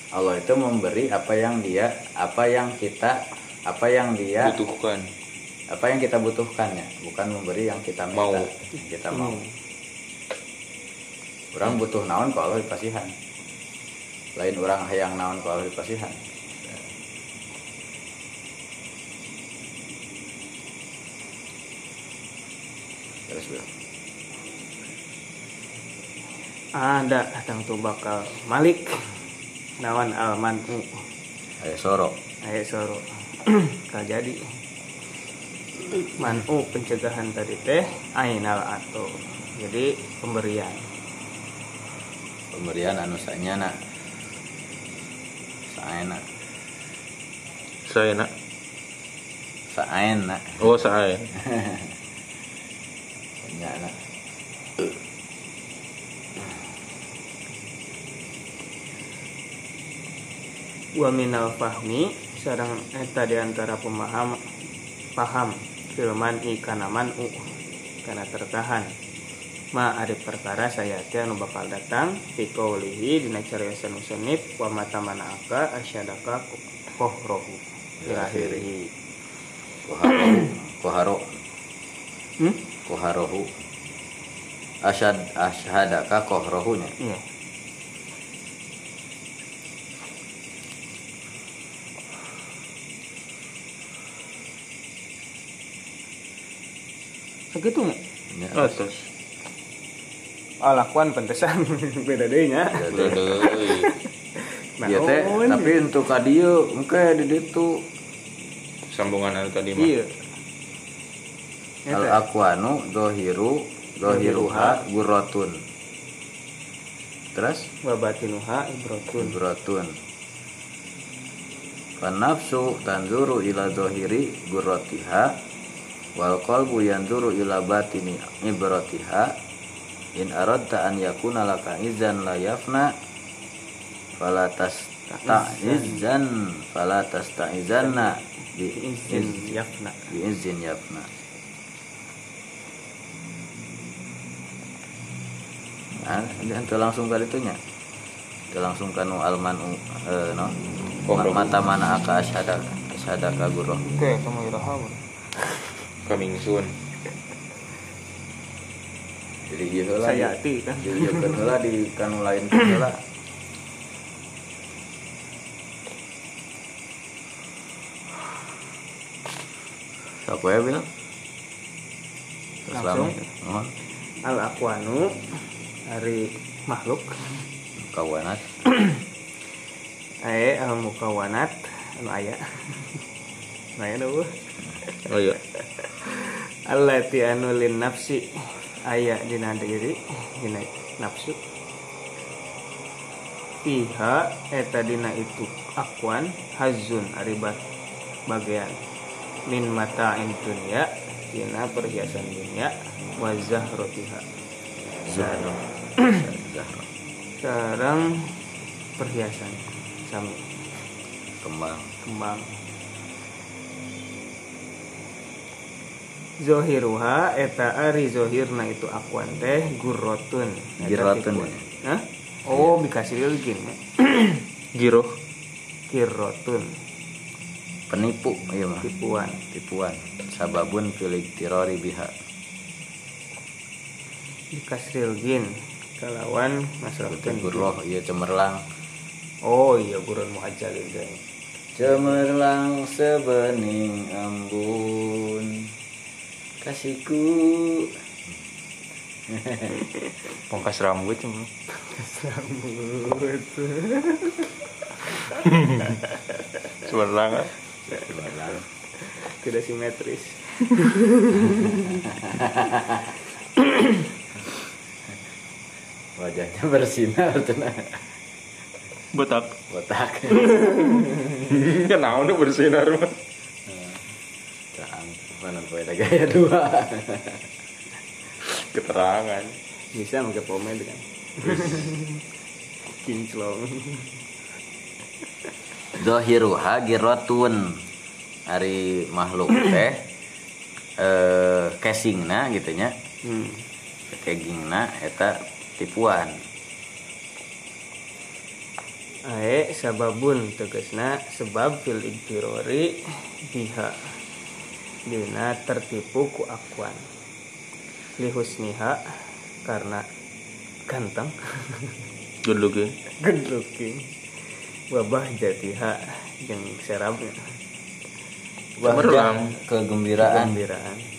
Allah itu memberi apa yang dia apa yang kita apa yang dia butuhkan. apa yang kita butuhkan ya. Bukan memberi yang kita minta Mau. yang kita mau. Hmm. orang butuh naon kalau Allah dipasihan lain orang hayang naon kalau Allah dipasihan ada tangtu bakal malik nawan almanu ayo sorok Ayo soro. (clears throat) Kal jadi. Manu pencegahan tadi teh Ainal atau Jadi pemberian. Pemberian anu sanyana saena saya nak saena (laughs) saya sanyana Wa minal fahmi Sarang eta di antara pemaham Paham Filman i kana manu Kana tertahan. Ma ari perkara saya teh anu bakal datang Fikaulihi dina cariyosan musonib Wa mata manaka asyadaka kohrohu. Ilahirihi koharo. Koharo. Hmm? Koharohu. Asyad asyhadaka kohrohunya. Iya. Segitu nggak? Ya, atas Oh, lakuan pentesan (laughs) beda deh nya. udah deh. (laughs) Iya teh, Naon? tapi untuk ka dieu engke di ditu sambungan anu tadi mah iya. Al Eta. aqwanu dohiru dohiruha gurratun. Terus Wabatinuha ibrotun. gurratun. Fan nafsu tanzuru ila dohiri gurratiha wal qalbu yanzuru ila batini ibratiha in aradta an yakuna laka izan la yafna fala tasta'izan fala tasta'izanna bi izin yafna bi izin yafna nah ini ente langsung kali itunya. Ente langsung kanu almanu eh, no? Oh, Ma- mata mana aka asyhada asyhada kaguro oke kamu iraha coming soon. Jadi gitu lah saya hati kan? jadi heula di kanu lain heula (clears throat) Siapa ya Bil? Langsung? Oh, al aqwanu hari makhluk. Kawanat ae al mukawanat. Anu aya. Anu (laughs) aya dulu oh iya. (laughs) Allati anu lin nafsi. Aya dina diri dina nafsu. Fiha eta dina itu akwan hazun aribat bagian. Min mata dunya dina perhiasan dunia wa zahrotiha. Zahra sekarang perhiasan sami kembang. kembang. Zohiruha eta ari zohirna itu akuan teh gurrotun Girotun? Hah? Oh dikasih lilgin ya. (clears throat) giro Kirrotun penipu iya mah. Tipuan. Tipuan. Sababun filik tirori biha. Dikasih lilgin kalawan masalah guroh iya cemerlang. Oh iya gurun muhajalin guys cemerlang sebening embun. Kasihku. (laughs) Pangkas rambut cuma. Sebenarnya (laughs) tidak simetris (laughs) wajahnya bersinar cenah botak. Botak. (laughs) Kenapa bersinar mah terang. Mana beda gaya dua? Keterangan. Bisa pakai pomade kan? (laughs) Kinclong Zohiruha girotun. Hari makhluk teh eh casingna gitu nya. Hmm. kegingna eta tipuan. Ae sababun tegasna sebab fil iktirori biha. Dina tertipu ku akuan. Lihusniha karena ganteng. (laughs) Good looking good looking wabah jatiha yang serabnya. Wajah kegembiraan. Kegembiraan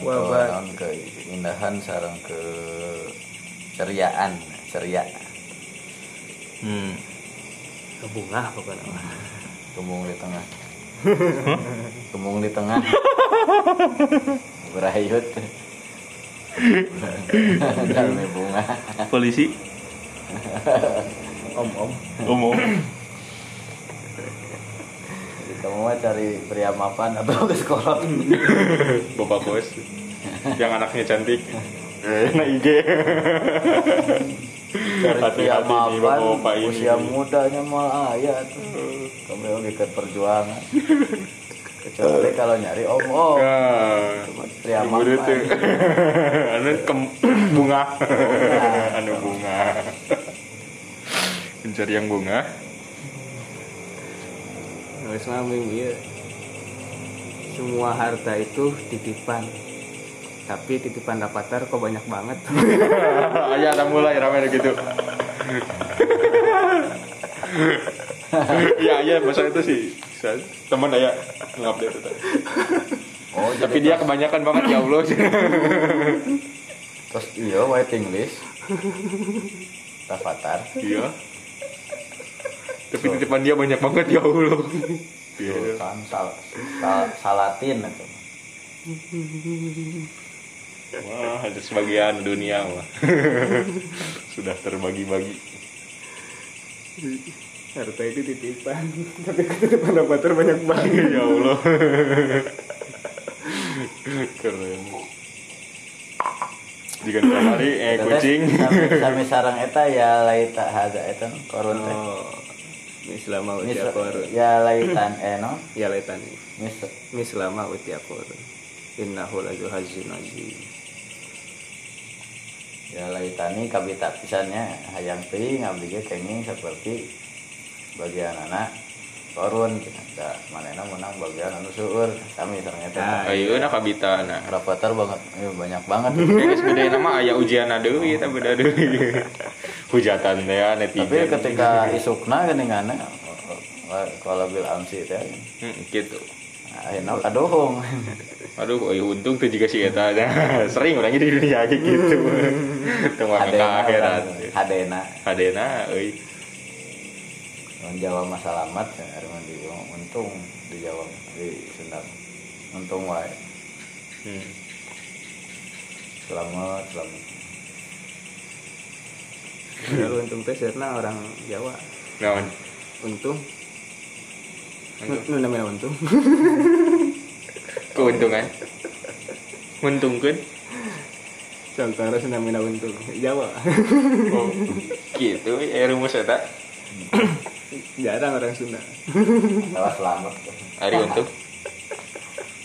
Wabah. naon keindahan sarang ke ceriaan ceria. Hmm. bunga pokoknya. Kembung di tengah. Kembung di tengah. Berayut. Bunga. Polisi? Om om. Umum Jadi kamu mah cari pria mapan atau ke sekolah? (laughs) Bapak bos. Yang anaknya cantik. (laughs) Nah IG cari pria hati-hati nih mapan ini. usia mudanya malah ayah tuh. Kamu lagi ke perjuangan. Kecuali kalau nyari om om. Nah, pria mapan. (laughs) anu kem- (coughs) bunga. Anu bunga. Mencari yang bunga nulis mami iya semua harta itu titipan tapi titipan dapatar kok banyak banget (laughs) Ayah ada mulai ramai gitu. Iya iya masa itu sih teman ayah ngupdate itu. oh Tapi dia kebanyakan banget ya Allah. terus iya waiting list (laughs) Tafatar Iya. Tapi titipan dia banyak banget ya Allah. Iya. kan sal, sal, salatin atau Wah, ada sebagian dunia mah. (laughs) Sudah terbagi-bagi. harta itu titipan tapi titipan avatar banyak banget ya Allah keren jika kali eh kucing sami sarang eta ya laita haza eta korun teh. oh mislama Mis- utia korun Ya laitan. Eh no. ya letani Mis mislama utia korun innahu lazu hazin azim ya laitani kabita pisannya hayang teuing abdi kenging seperti bagian anak korun da manehna menang bagian anu seueur sami sareng eta. ayo nak kabita nah Rapatar banget eh, banyak banget. (laughs) Kayak gede nama aya ujian deui eta beda deui. (laughs) Hujatan teh ya, Tapi netizen. ketika isukna geuninganna kalau bil amsi teh Hmm, gitu. ayeuna kadohong. (laughs) Aduh, oh, iya, untung tuh juga si eta Nah, sering orangnya di dunia gitu. Ke akhirat. Hadena Hadena euy. Menjawab masalah mat ya di untung dijawab di Sunda untung wae Hmm. selamat selamat Lalu untung teh sirna orang Jawa Naon? untung nu namanya untung (laughs) Keuntungan. Nguntungkeun. contoh harus namanya untung Jawa Oh. Gitu, ya rumus eta. (clears throat) jarang orang Sunda salah selamat Ari untung.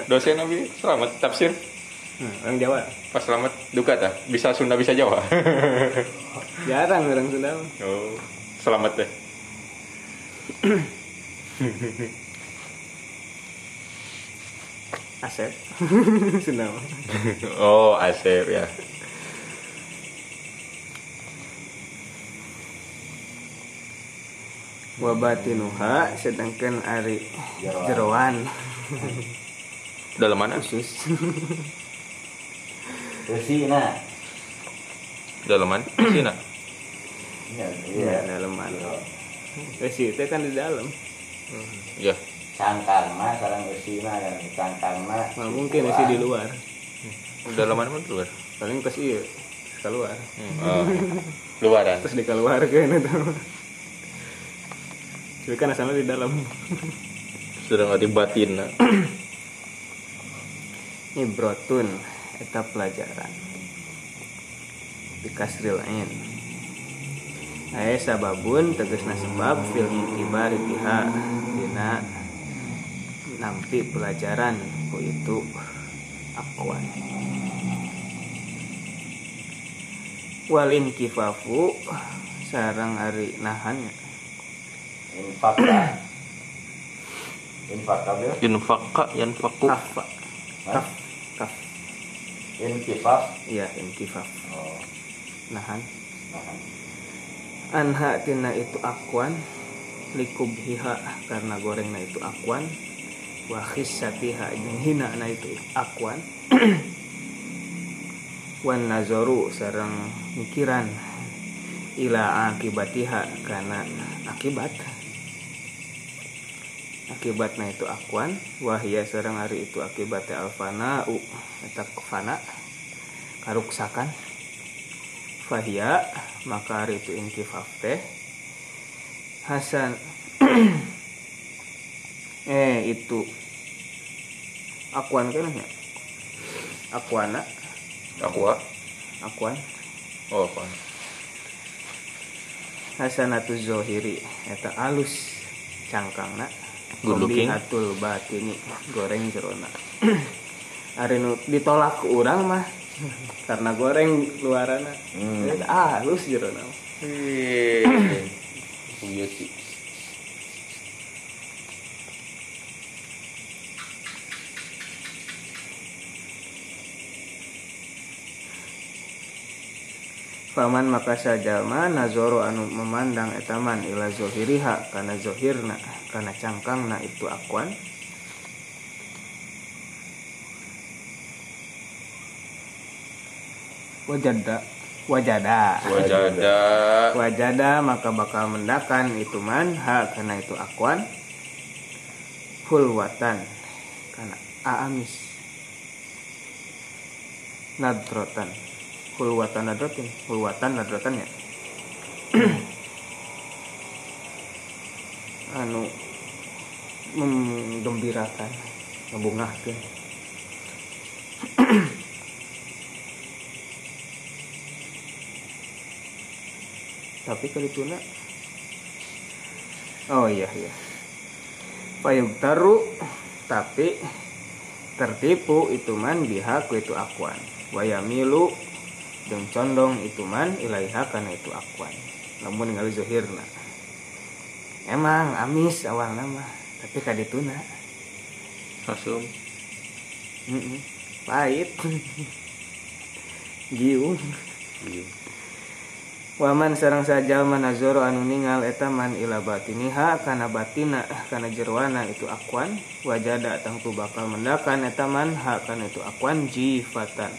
Dosen Nabi selamat tafsir. Nah, orang Jawa Pas selamat duka tah. Bisa Sunda bisa Jawa. (laughs) jarang orang Sunda oh, selamat deh. Asep (laughs) Sunda. (laughs) Oh, Asep ya. Wabatinuha sedangkan ari jeroan. Dalam mana? khusus. Besi nah Dalam mana? Sina. iya ya iya. dalaman besi itu kan di dalam. Ya. cangkang mah sarang besi mah kan cangkang mah Nah, mungkin besi di luar. Dalam mana luar? paling pas iya keluar. Hmm, oh, luaran. terus dikeluarkan itu tapi kan asalnya di dalam Sudah ngerti batin. nah. ibrotun eta pelajaran di kasril ain Aya sababun tegasna sebab fil itibari biha dina nampi pelajaran ku itu akuan walin kifafu sarang ari nahan infak lah infak kabil Infaka yanfaku. kafa kaf. Kaf. Inkifaf iya inkifaf oh. Nahan. Nah. anha tina itu akuan. Likubhiha karena gorengna itu akuan. Wa khissatiha jeung hina na itu akuan. (clears throat) Wan nazaru sareng mikiran. Ila akibatiha karena akibat akibatna itu akuan wahia sareng hari itu akibatnya alfana u eta fana karuksakan. Fahia maka hari itu inkifaf teh. Hasan (clears throat) eh itu. Akuan kan ya akuana? Aqua. akuan. Oh, apa? Hasanatu zohiri eta alus cangkangna Good looking. atul batini goreng jerona (clears throat) Ari nu ditolak ke urang mah karena goreng luarana Hmm. Eta alus jerona. (clears throat) Iya sih. Paman maka sajama nazoro anu memandang etaman ila zohiriha karena zohirna karena cangkangna itu akuan. Wajada wajada. Wajada. wajada maka bakal mendakan itu man ha karena itu akuan. Hulwatan karena aamis. Nadrotan hulwatan nadrotin hulwatan nadrotan ya? (clears throat) Anu menggembirakan ngebungahkeun (clears throat) tapi kali tuna oh iya iya. Payung taru tapi tertipu itu man bihaku itu akuan. Wayamilu dan condong itu man ilaiha karena itu akuan. Namun ngali zohirna emang amis awal nama. Tapi kadituna Asum. Mm-mm. pahit. Giung. Iya. Waman sarang saja manazoro anu ningal eta man ila batiniha kana batina kana jerwana itu akuan. Wajada tangtu bakal mendakan eta man ha kana itu akuan jifatan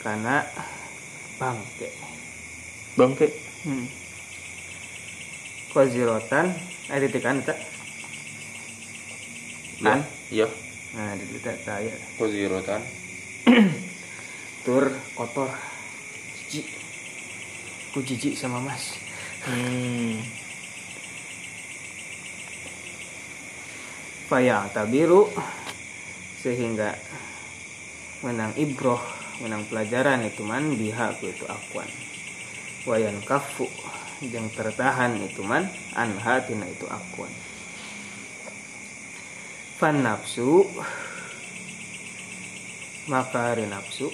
kana bangke Bangke. hmm. kozirotan eh titikan eta kan Iya. nah di kita saya Kozirotan. (clears throat) tur kotor jijik ku jijik sama mas Hmm. Faya tabiru sehingga menang ibroh menang pelajaran itu man biha itu akuan wayan kafu yang tertahan itu man anha tina itu akuan fan nafsu maka hari nafsu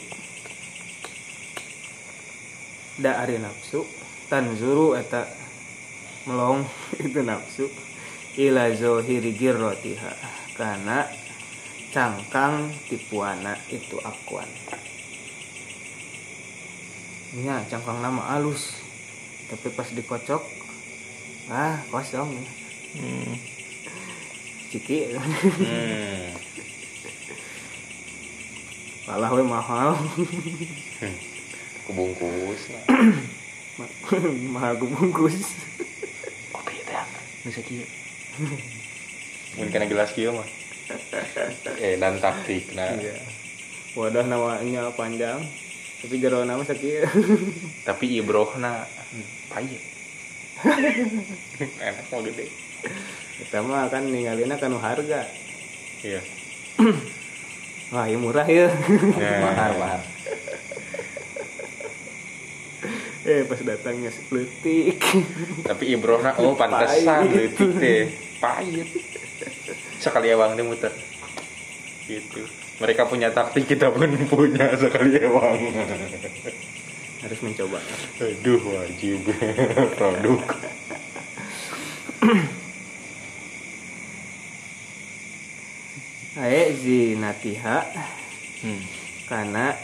da ari nafsu tanzuru eta melong (laughs) itu nafsu ila zohiri girrotiha karena cangkang tipuana itu akuan nya cangkang nama alus tapi pas dikocok ah kosong Hmm. ciki Hmm. malah we mahal Kebungkus. mahal bungkus Kopi teh. Bisa kieu. Mungkin kena gelas kieu mah. Eh dan taktik nah. iya wadah namanya panjang tapi jero nama sakit Tapi ibrohna payet. (laughs) Enak mau gede. kita mah kan ninggalina kanu harga Iya. (clears throat) wah ini murah (laughs) ya Mahal, mahal. eh pas datangnya sepulutik Tapi ibrohna oh (laughs) pantesan leutik teh. Pahit. Sekali ewang teh muter. Gitu. Mereka punya taktik, kita pun punya sekali ewang. harus mencoba Aduh, wajib produk. Ae zinatiha Hmm. karena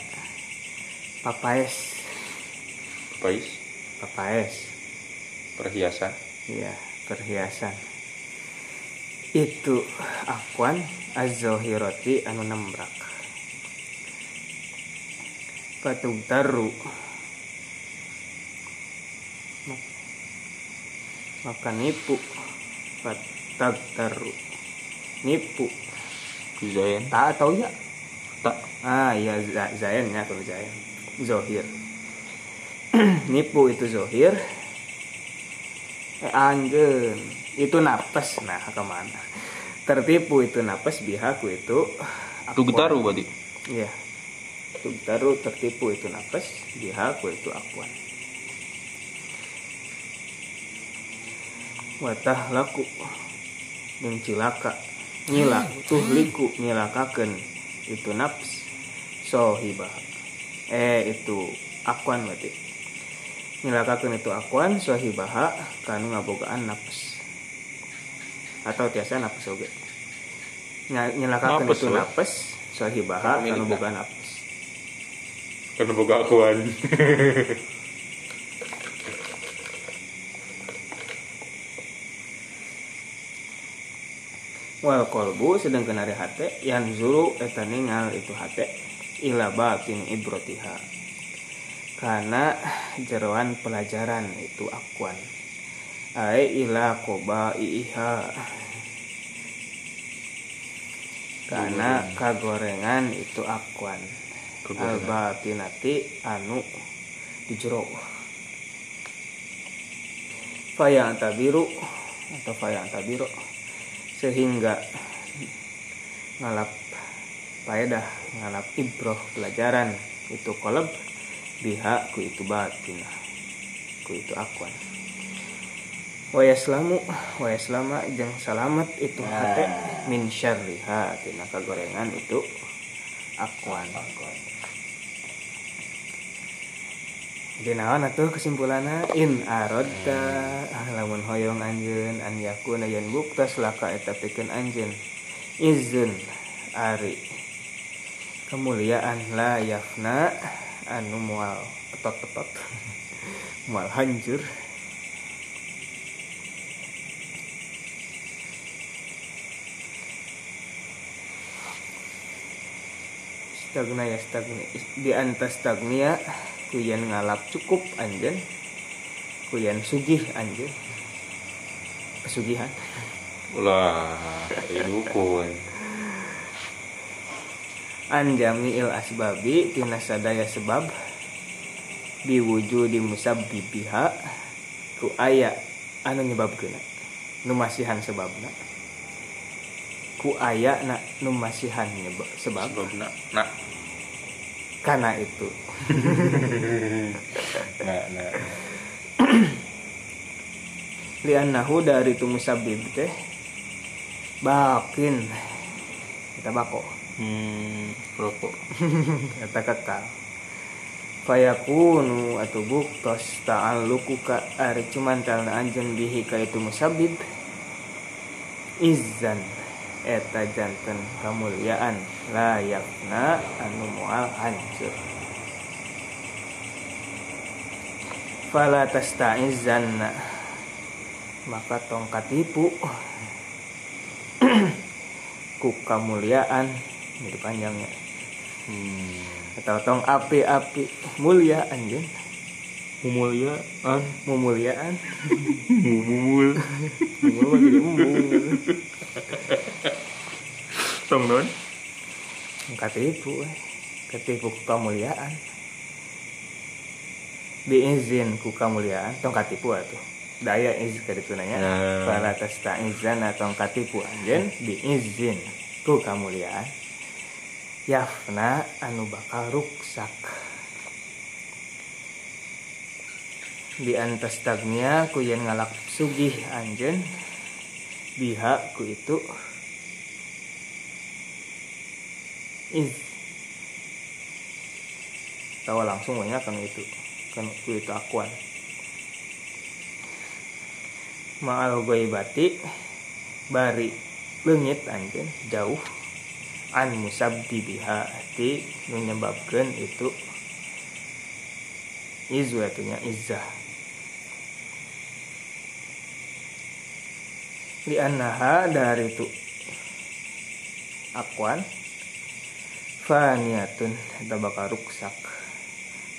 papaes Pais, papaes perhiasan. Iya, perhiasan. Itu akuan az-zahirati anu nembrak. Patung taru. Ma- Maka nipu. Patag taru. Nipu. Zain. Tak tahu ya? Tak. Ah Z- Zain ya kalau Zain. Zohir. (clears throat) Nipu itu Zohir. Eh anjen. Itu napas. Nah ke mana? Tertipu itu napas bihaku itu. Tugu taru berarti. Iya. Tugtaru tertipu itu napas. Bihaku itu akuan. Watah laku. Dan cilaka. Nyila. Tuhliku nyilakaken. Itu naps. Sohibah. Eh itu akuan berarti. Nyilakaken itu akuan. Sohibaha. Kanu ngabogaan naps. Atau tiasa oge. Nya- Nyilakaken Napes, itu. Sohibaha. Apa Kanu milikna? boga napas. Karena boga akuan. (laughs) wal kolbu sedangkan hari hate yang zuru eta ningal itu hate ila batin ibrotiha karena jeroan pelajaran itu akuan ai ila koba iha. Karena kagorengan itu akuan. Al batinati anu di jero fayang tabiru atau fayang tabiro sehingga ngalap faedah ngalap ibroh pelajaran itu kolab biha ku itu batin ku itu akuan wayaslamu wayaslama jeung salamat itu hate min syarriha tina kagorengan itu. Akuan. Jadi naon atuh kesimpulanna in aradta lamun hoyong anjeun an yakuna yen buktas laka eta pikeun anjeun. Izun ari. Kemuliaan la yafna anu mual petot-petot (laughs) mual hancur stagna ya stagna di antas stagnia kuyan ngalap cukup anjen. Kuyan sugih anjen. Pesugihan. Ulah, itu kun. anjami il asbabi tina sadaya sebab. Diwujudi musabbibiha ku aya anu nyebabkeuna? Nu masihan sebabna ku aya na nu masihan nyebab sebab? Sebabna, nak, karena itu. (laughs) Nak, nak. liannahu dari itu musabbib teh bakin. Kita bako. Hmm, rokok. (laughs) kata kekal. Fayakunu atau buktos ta'alluku ka ari cuman talna anjeun bihi ka itu musabib izan eta janten kamuliaan. Layakna anu moal hancur. Fala tasta'izanna. Maka tong katipu (clears throat) ku kamuliaan. Jadi panjangnya. Hmm. atau tong api-api. Mulia anjing Mulia, an, memuliaan mumul. (laughs) mumul jadi (laughs) mumul (laughs) Tong non. eh. ketipu ku kamuliaan diizin ku kamuliaan tong katipu atuh daya izin ke ditu nanya. Nah. fala tasta'izan tong katipu anjeun diizin ku kamuliaan yafna anu bakal ruksak. Di antas tagnia ku yen ngalak sugih anjeun. Biha ku itu iz tahu langsung banyak kan itu kan itu akuan. Ma'al goibati bari leungit anjeun jauh. An musabdi biha ti nu nyebabkeun itu. Izu atunya izzah li annaha dari itu akuan faniyatun eta bakal ruksak.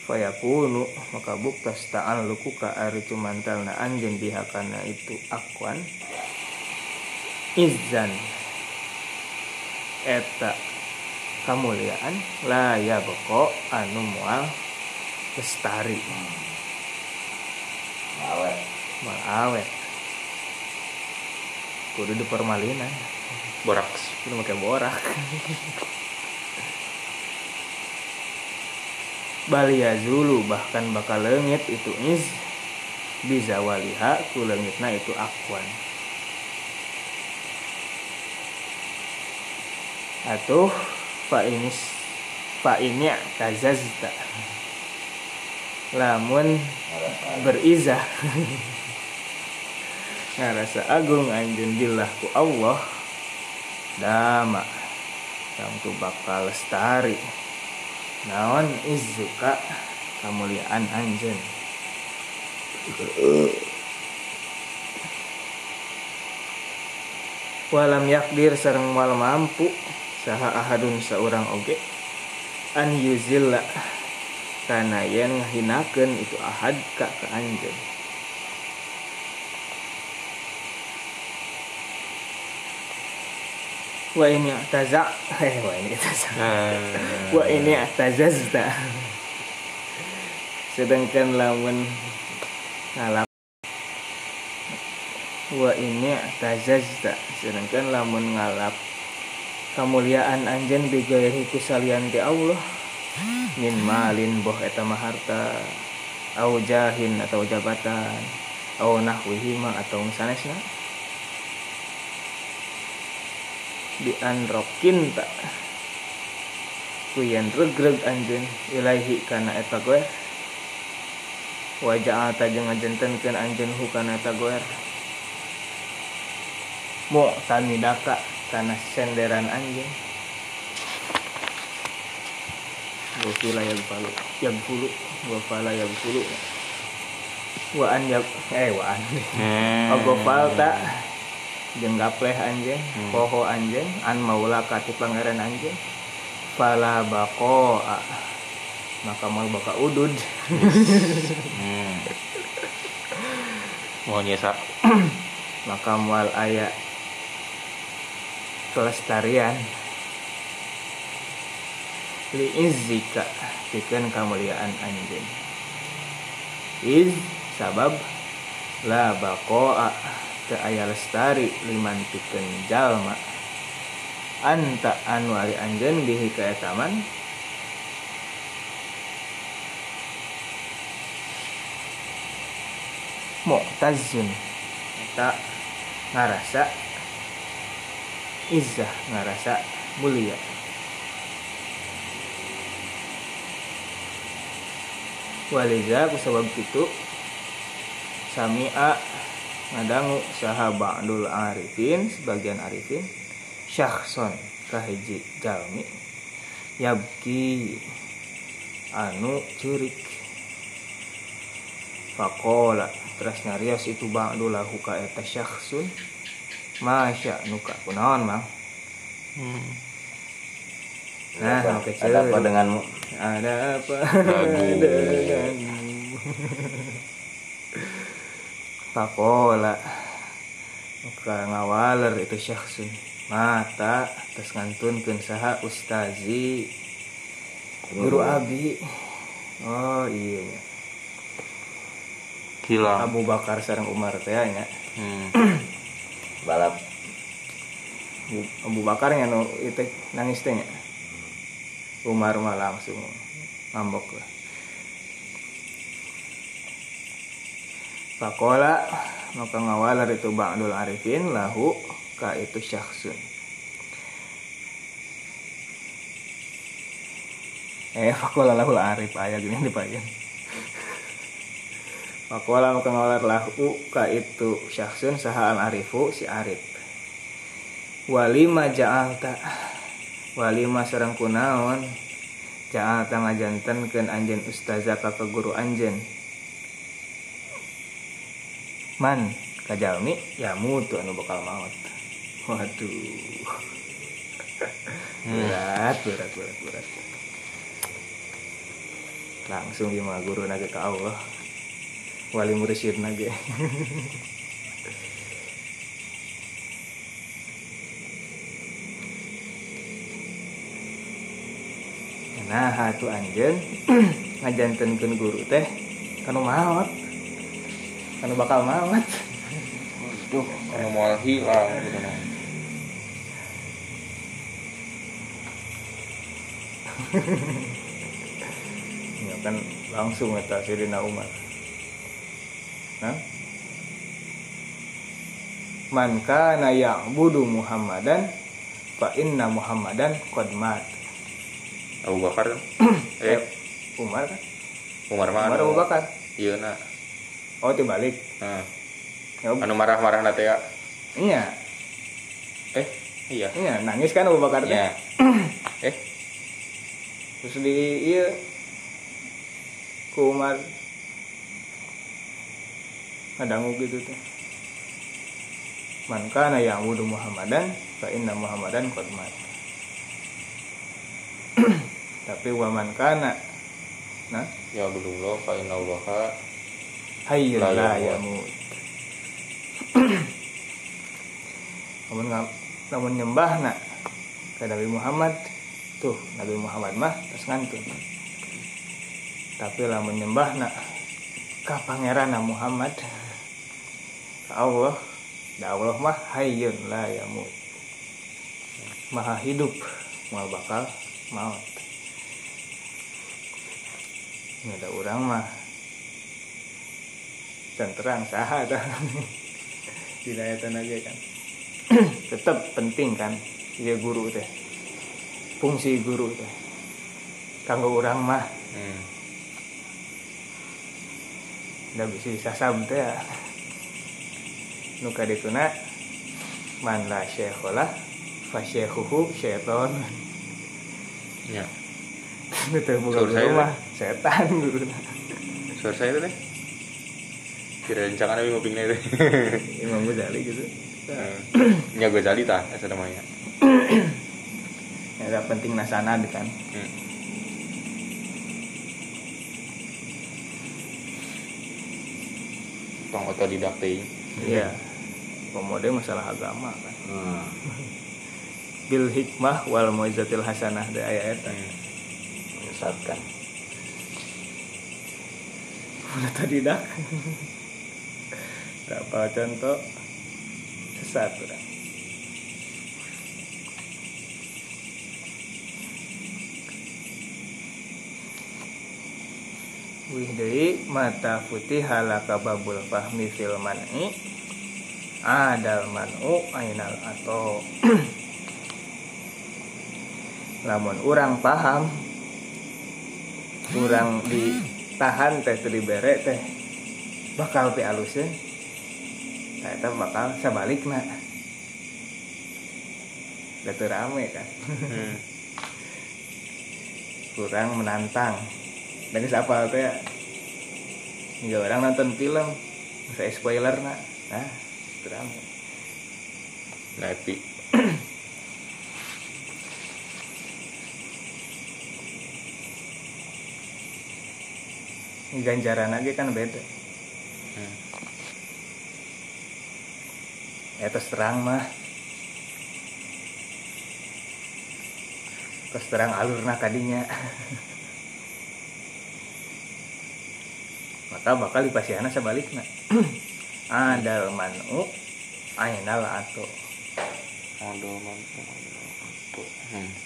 Fayakunu maka buktas ta'al luku ka ari cumantalna anjeun biha kana itu akuan izan eta kamuliaan la ya boko anu mual lestari. Awet mal awet kudu dipermalinan Boraks. kudu pakai borak (laughs) Balia Zulu bahkan bakal lengit itu is bisa waliha ku lengitna itu akuan. Atau fa ini fa ini tazazta lamun berizah. (laughs) Ngarasa agung anjeun billah ku Allah. Dama tu bakal lestari naon izuka kemuliaan anjeun? Walam yakdir sareng wal mampu saha ahadun seorang oge. An yuzilla kana yen ngahinakeun itu ahad ka ka anjeun wa ini taza eh wa ini taza Nah, wa ini tazazta sedangkan lamun ngalap wa ini tazazta sedangkan lamun ngalap kemuliaan anjen bigairi kusalian di Allah. Min malin boh eta mah harta. Au jahin atau jabatan. Au nahwihi ma atau sanesna di anrokin tak kuyan regreg anjen ilahi kana eta goer. Wajah ata jeung ngajentenkeun anjeun hukana eta goer. Mo tani daka kana senderan anjeun. Gofila yang palu yang pulu. Gofala yang pulu. Waan ya eh waan. Hmm. Oh gofal tak jeung gapleh anjeun poho anjeun an maula kati pangeran anjeun fala bako maka mal baka udud. Hmm. Mohonnya sa. (clears throat) maka mual aya kelestarian. Li izzika pikeun kamuliaan anjeun iz sabab la baqoa teu aya lestari liman pikeun jalma. Anta anu ari anjeun bihi ka eta man? Mu'tazun eta ngarasa. Izzah ngarasa mulia. Waliza kusabab itu sami'a ngadangu saha ba'dul arifin sebagian arifin syakhson kahiji jalmi yabki anu curik. Fakola terus nyarios itu ba'du lahu ka eta syakhsun. Masya nuka kunaon mang? Nah, Apa- oke, ada apa denganmu? Ada apa denganmu (laughs) Pakola Muka ngawaler itu syakhsun Mata Terus ngantunkeun saha ustazi. Guru abi. Oh iya. Hilang. Abu Bakar sareng Umar teh nya Hmm. (clears throat) balap. Abu- Bakar nya nu itu nangis teh Umar mah langsung ngambok lah Pakola maka ngawalar itu Ba'dul Arifin lahu ka itu syakhsun. Eh pakola lahu arif aya gini di bagian Pakola maka ngawalar lahu ka itu syakhsun saha al arifu si arif. Walima ja'alta Walima sareng kunaon Ja'alta ngajantenkeun anjeun ustazah ka ka guru anjeun Man kajalmi ya mutu anu bakal maut. Waduh. (laughs) Berat berat berat berat. Langsung gimana guru nage ke Allah. Wali mursyid nage. (laughs) Nah hatu anjen (clears throat) ngajantenkeun guru teh kanu maot kanu bakal maot Duh, kalau mau hilang gitu nah. (laughs) ya kan langsung eta Sayyidina Umar. Nah man kana ya'budu Muhammadan fa inna Muhammadan qad mat. Abu Bakar kan? (clears throat) eh, Umar kan? Umar mah Umar Abu Bakar. Iya nah. Oh dibalik Nah, ya anu marah-marah nate ya. iya. Eh, iya. iya nangis kan Abu Bakar Iya. (clears throat) eh, terus di iya. Ku Umar. Ngadangu gitu tuh man kana ya'budu Muhammadan fa inna Muhammadan qad mat. (clears throat) Tapi wa man kana nah? Ya belum fa inna allaha hayyun La la yamut. yamut namun namun nyembah nak ke Nabi Muhammad tuh Nabi Muhammad mah terus ngantun. Tapi lamun nyembah nak ka pangeran Muhammad ka Allah da Allah mah hayyun la yamut maha hidup mau bakal maut. Ini ada orang mah dan terang saha dah (laughs) hidayatan aja kan (clears throat) tetap penting kan dia guru teh fungsi guru teh kanggo orang mah Hmm. udah bisa sasam teh ya nuka dituna man la syekholah fa syekhuhu syaiton Ya. itu bukan Suruh saya guru teh. mah setan guru Suara saya itu deh. Kira rencangan tapi ngupingnya itu. (laughs) Imam Ghazali gitu Ya gue jali tah, asa namanya. ya penting nasanad kan Hmm. Tong otodidak teh. iya pemode masalah agama kan Hmm. bil hikmah wal muizatil hasanah da aya eta Hmm. Menyesatkan. udah (laughs) tadi dak tak apa contoh. Sesat udah Wih mata putih halaka babul fahmi fil man'i. Adal man'u ainal atau (clears throat) lamun orang paham kurang ditahan teh teu dibere teh bakal pi aluseun nah eta bakal sabalikna da teu rame kan? Hmm. (laughs) kurang menantang. Dan siapa teh ya? Orang nonton film. Saya spoiler nah nah rame. Ini ganjaran aja kan beda. Hmm. Ya terus terang mah terus terang alurna kadinya (laughs) maka bakal dipasiana sebaliknya (clears throat) adal manu ainal atau Aduh, mantap. Tuh. Hmm.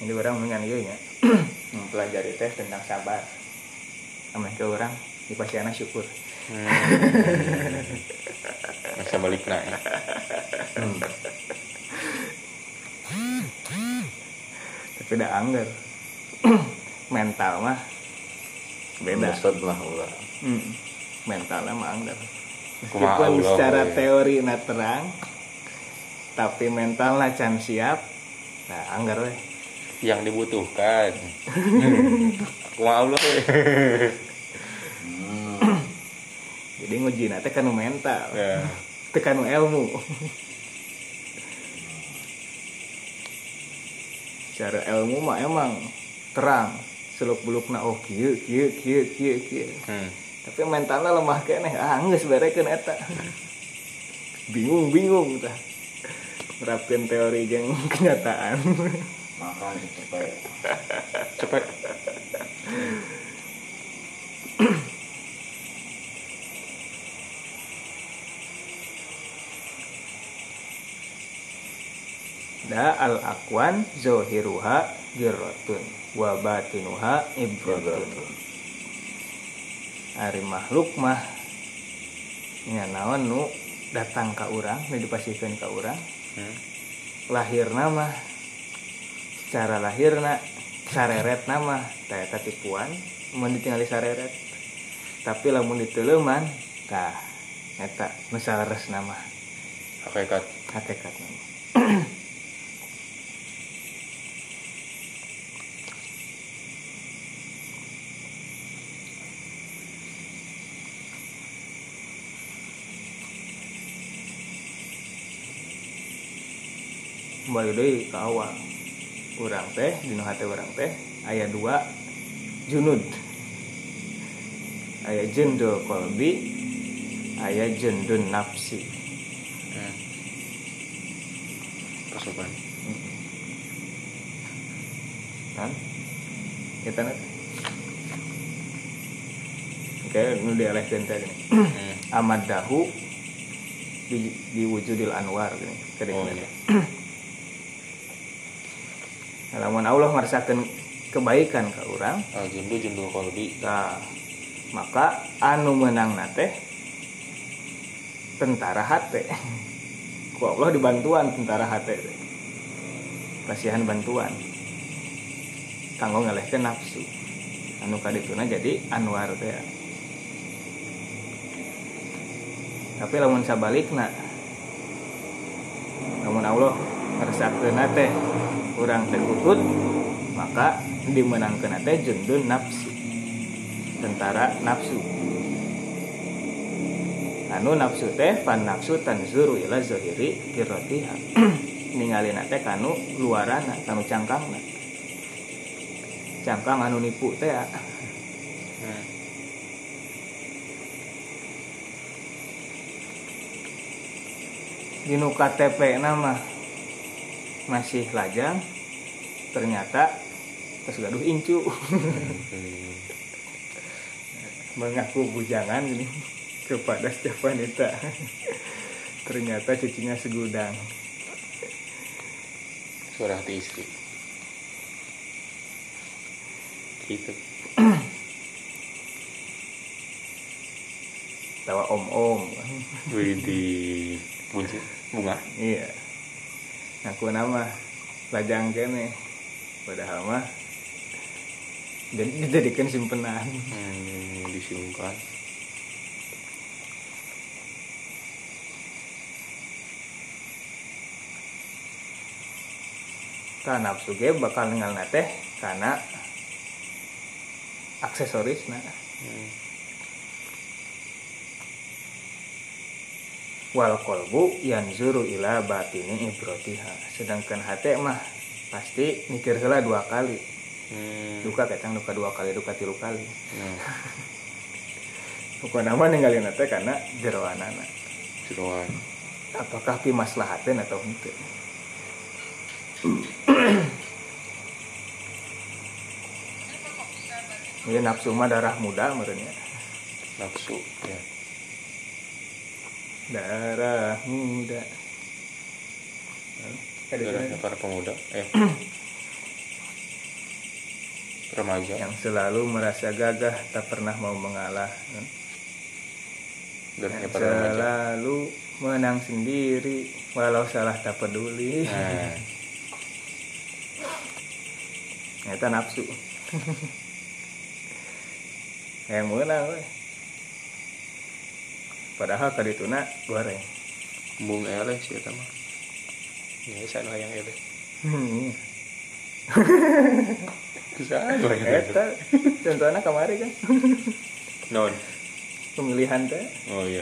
Ini orang dengan iya nya mempelajari tes tentang sabar aman ke orang dipasiana syukur Hmm. Masa balik nah. ya. tapi udah anggar (clears throat) mental mah beda Maksud mah ulah. Hmm, mentalnya mah anggar meskipun Allah, secara we. teori na terang tapi mentalnya can siap nah anggar weh Yang dibutuhkan. Kuma Allah. we. (laughs) jadi nguji nanti kan mental Ya. tekan ilmu secara ilmu mah emang terang seluk belukna oh kieu kieu kieu kieu kieu Hmm. tapi mentalnya lemah keneh ah geus berekeun eta bingung bingung tah nerapkeun teori jeung kenyataan (laughs) Makanya supaya (laughs) Cepet. da al akwan zohiruha girotun wa batinuha ibratun ari makhluk mah nya naon nu datang ka urang nu dipasihkeun ka urang Hmm. lahirna mah secara lahirna sareret nama. Eta tipuan mun ditinggali sareret. Tapi lamun diteuleman tah eta nu saleres nama. Hakikat. hakikat nama. (clears throat) Kembali deui ke awal urang teh dina hate urang teh aya dua junud aya jundul kolbi aya jundun nafsi Hmm. Pasukan. kan kita nanti oke nu dialehkeun teh gini Hmm. amad dahu di diwujudil anwar gini Tadi Oh, iya. (clears throat) lamun Allah ngerasakan kebaikan ke orang Ah. Nah, maka anu menang nate tentara hate. (laughs) Ku Allah dibantuan tentara teh. Kasihan bantuan. Kanggo ngalehkeun nafsu. Anu kadituna jadi anwar teh. Tapi lamun sabalikna lamun Allah ngerasakeun teh urang teh kutut maka dimenangkan teh jundun nafsu tentara nafsu anu nafsu teh pan nafsu tanzuru ila zahiri kiratiha (clears throat) ningali teh kanu luarana kanu cangkangna cangkang anu nipu teh ah. Hmm. dinu KTP nama masih lajang ternyata terus gaduh incu Hmm. mengaku bujangan gini (laughs) kepada setiap wanita (laughs) ternyata cucunya segudang Suara hati istri. Gitu. tawa om om Wih di buncit bunga. iya ngaku nama lajang kene padahal mah jadi dijadikan simpenan Hmm, disimpan. karena nafsu ge bakal ninggal teh karena aksesoris nah Hmm. Wal kolbu yanzuru ila batini ibrotiha sedangkan hati mah pasti mikir heula dua kali Hmm. duka kacang duka dua kali duka tilu kali Nah, (laughs) pokoknya nama ninggalin teh karena jeroanana jeroan. apakah pi maslahatin atau henteu (clears throat) Ini nafsu mah darah muda menurutnya Nafsu. Ya. Darah muda Darahnya para pemuda. Eh. (clears throat) Remaja. yang selalu merasa gagah tak pernah mau mengalah Darahnya para remaja. selalu menang sendiri walau salah tak peduli Nah, Eta nafsu. (laughs) yang menang we. Padahal kadituna goreng. bung eleh sih eta mah. Ya, sana yang eleh. Hmm. Eta contohnya kemarin kan Non. pemilihan teh. Oh iya.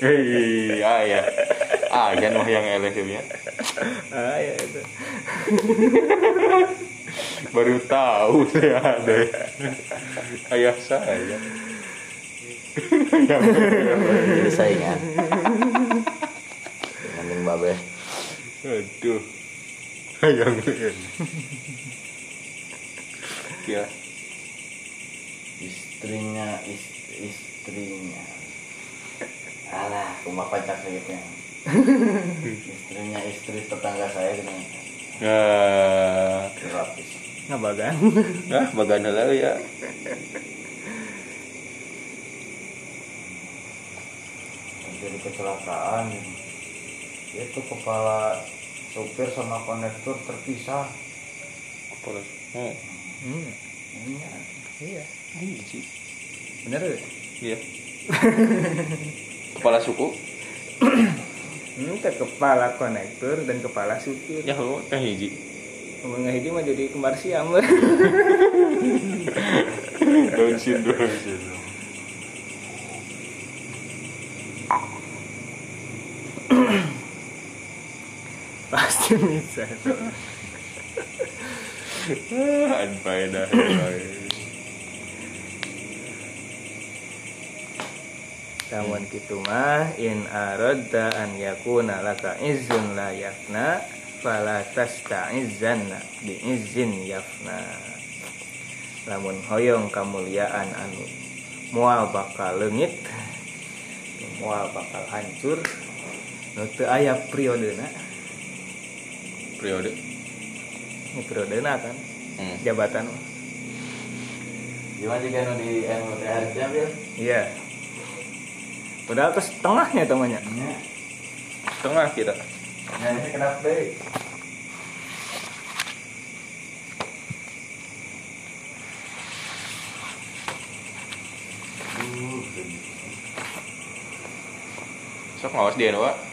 Hei, ah ya. Ah, kan mah yang eleh sih ya. Ah ya itu. Baru tahu saya ada. Ayah saya. Yang Jadi saingan. Dengan babe. Aduh. Yang. Ya, Istrinya is- istrinya. Alah, rumah pacar sayapnya. istrinya istri tetangga saya gitu. Nah, Gratis. Ngabagan. nah, bagana lah ya. Terjadi kecelakaan itu kepala supir sama konektor terpisah Kepala. Oh, Hmm. Iya. Iya. biji. Bener ya? Iya. Kepala suku. Hmm, teh kepala konektor dan kepala supir. Ya, lu teh hiji. Ngomong hiji mah jadi kembar siam. (laughs) Down syndrome. Ah, Anfaedah. Namun gitu mah in aradda an yakuna laka izun la yakna fala tasta'izzanna biizzin yafna lamun hoyong kemuliaan anu mual bakal leungit mual bakal hancur nu teu aya periodena periode ini periodena kan hmm. jabatan mah. Gimana jika di anu THR Jambil? iya padahal terus tengahnya temannya Ya. tengah kita Ya, ini kenapa deh? Sok ngawas dia Wak.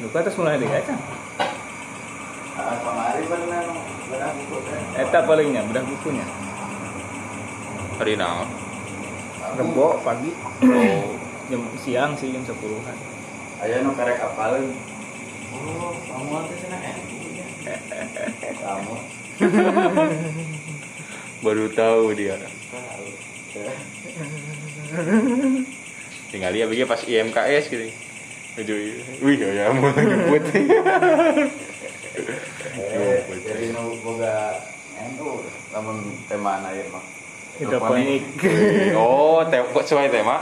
Lupa terus mulai deh kan Ah, kemarin pernah pernah buku kan? eta palingnya bedah bukunya hari naon rebo pagi oh (clears throat) jam siang sih jam sepuluhan Ayo nu karek apalin. Oh, kamu tuh sana eh. Kamu (laughs) baru tahu dia tahu. tinggal dia begini pas IMKS gitu Aduh, wih ya mau nyebut. Jadi nu boga anu lamun tema air mah. hidroponik oh tem kok sesuai tema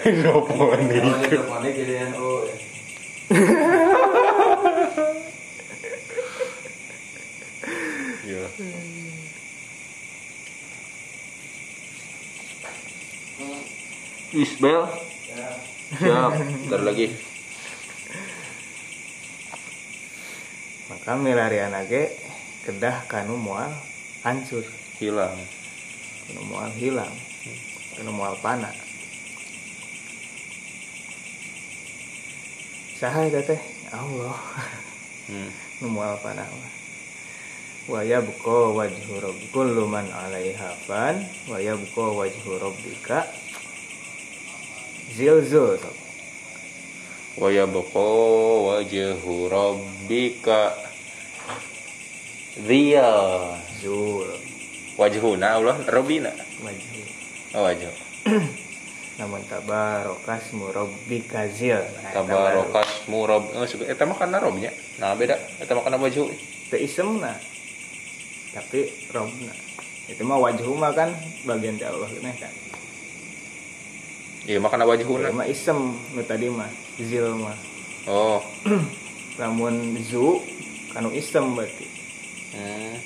hidroponik hidroponik jadi anu Iya. Isbel siap ntar lagi. Maka milariana ge kedah kanu moal hancur. Hilang. Kanu moal hilang. Kanu moal pana saha eta teh Allah. Hmm. nu moal pana mah wa yabqa wajhu rabbika kullu man 'alaiha fan wa yabqa wajhu rabbika zilzul wa yabqa wajhu rabbika Dia zul. Wajhuna Allah Robina wajhu. Oh wajh (clears throat) namun tabarokas murabbika zil. Nah, tabarokas murab oh suka eta mah kana robnya nah beda. Eta mah kana wajhu. Teu isemna tapi robna itu mah wajhu mah kan bagian dari Allah kan iya Itu wajhuna mah isem nu tadi mah zil mah. Oh. (clears throat) Lamun zu kanu isem berarti. Hmm.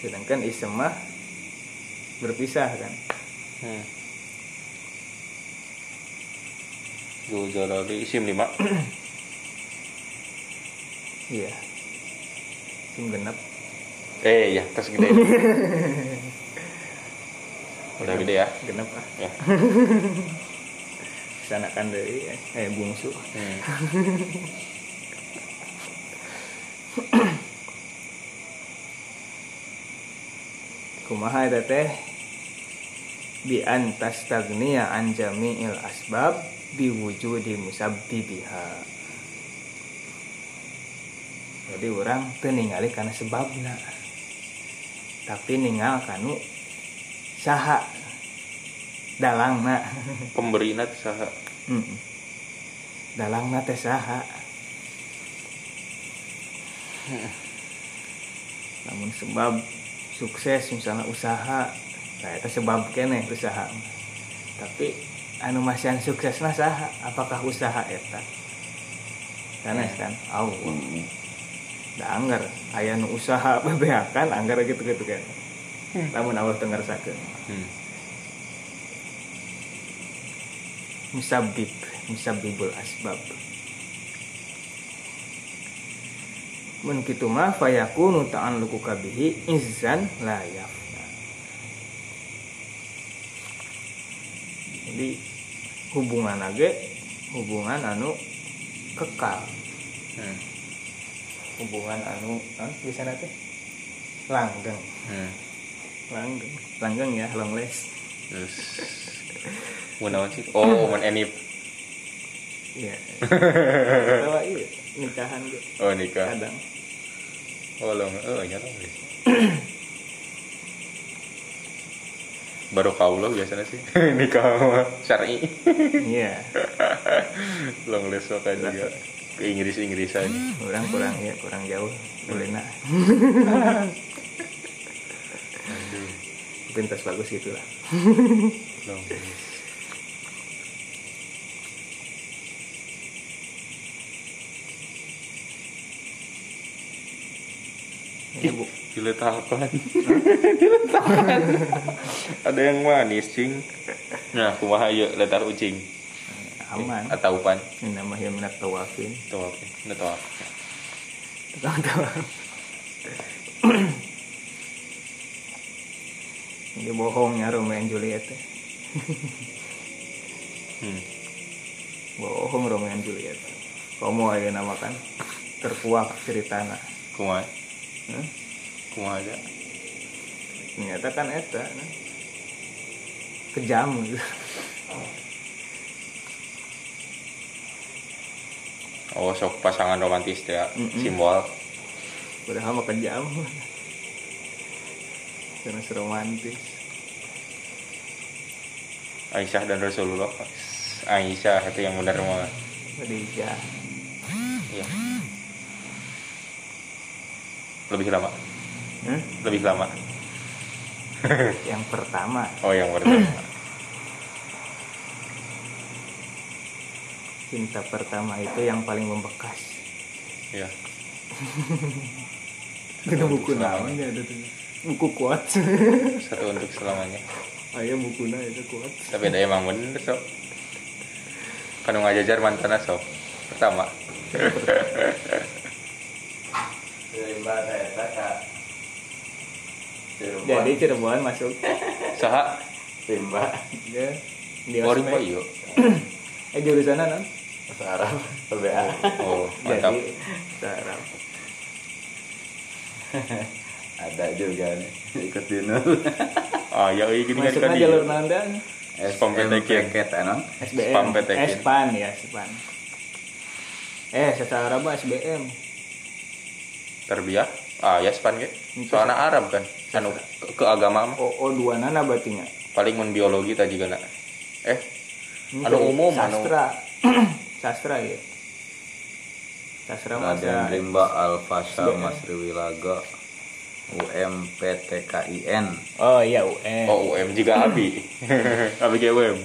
sedangkan isem mah berpisah kan? Hmm. Zul Jalali isim lima. (clears throat) Iya. Sim genep. Eh ya tas gede (laughs) udah gede ya? Genep ah ya. (laughs) Sanakan dari eh bungsu. Hmm. (coughs) kumaha eta teh? Bi an tastagniya an jami'il asbab bi wujudi musabbibiha jadi orang teu ningali karena sebabna. Tapi ningal kanu saha. Dalangna pemberi nat saha. Mm. dalangna teh saha. Namun sebab sukses misalnya usaha nah itu sebab kene usaha tapi anu masihan sukses nah saha. Apakah usaha eta? Karena kan? Allah da anggar aya nu usaha (laughs) bebeakan anggar gitu gitu kan namun Allah tengger sakeun hmm. musabbib musabbibul asbab. Mun kitu mah fayakunu ta'alluqu kabihi izzan la yafna jadi hubungan age hubungan anu kekal. Hmm. hubungan anu non bisa teh? Langgeng. Hmm. Langgeng. Langgeng ya long last terus mau sih? Oh mau enip. Iya. (laughs) Bawa iya nikahan ge oh nikah. Kadang. Oh long oh ya long les. baru kaulah biasanya sih (laughs) nikah mah syar'i. Iya. (laughs) Long les mah kan juga. Ke Inggris Inggrisan orang kurang ya kurang jauh boleh nak pintas bagus gitu lah. Ini bu. Diletakkan diletakkan (laughs) ada yang manis cing nah kumaha yuk letak ucing aman. Atau pan ini namanya minat tawafin. Tahu apa nggak tahu apa tukang tawaf ini bohongnya Romeo and Juliet hmm. bohong Romeo and Juliet kamu aja namakan terkuak ceritana kumaha Hmm? kumaha aja ternyata kan eta nah. kejam gitu. oh sok pasangan romantis ya Mm-mm. simbol padahal mah kejam karena romantis. Aisyah dan Rasulullah. Aisyah itu yang benar mah Khadijah. Iya. Lebih lama. Hmm? lebih lama. (laughs) Yang pertama. Oh yang pertama. Cinta pertama itu yang paling membekas. Ya (laughs) itu buku namanya ada tuh buku kuat. Satu untuk selamanya. Ayo bukunya itu kuat. Tapi ada emang bener sok. Kan ngajajar mantannya sok. Pertama. Jadi Cirebon masuk. Saha? Rimba dia di oh rimba iya eh jurusannya non bahasa Arab PBA. oh mantap. Arab (laughs) Ada juga. Nih (laughs) ikut dinul. (laughs) ah ya gini kan masuknya tadi jalur nanda Spam petekin. Anon. SBM Spam petekin. span ya span eh secara Arab SBM terbiah? Ah ya span ge. Soalnya Arab kan? anu ke, ke agama oh, oh dua nana batinya paling mun biologi tadi juga nak eh Anu umum, anu- sastra. (clears throat) Sastra ya? Sastra mah Raden Rimba Alfasa. Masri Wilaga UMPTKIN oh iya UN oh UM juga abi. (laughs) Abi kayak UM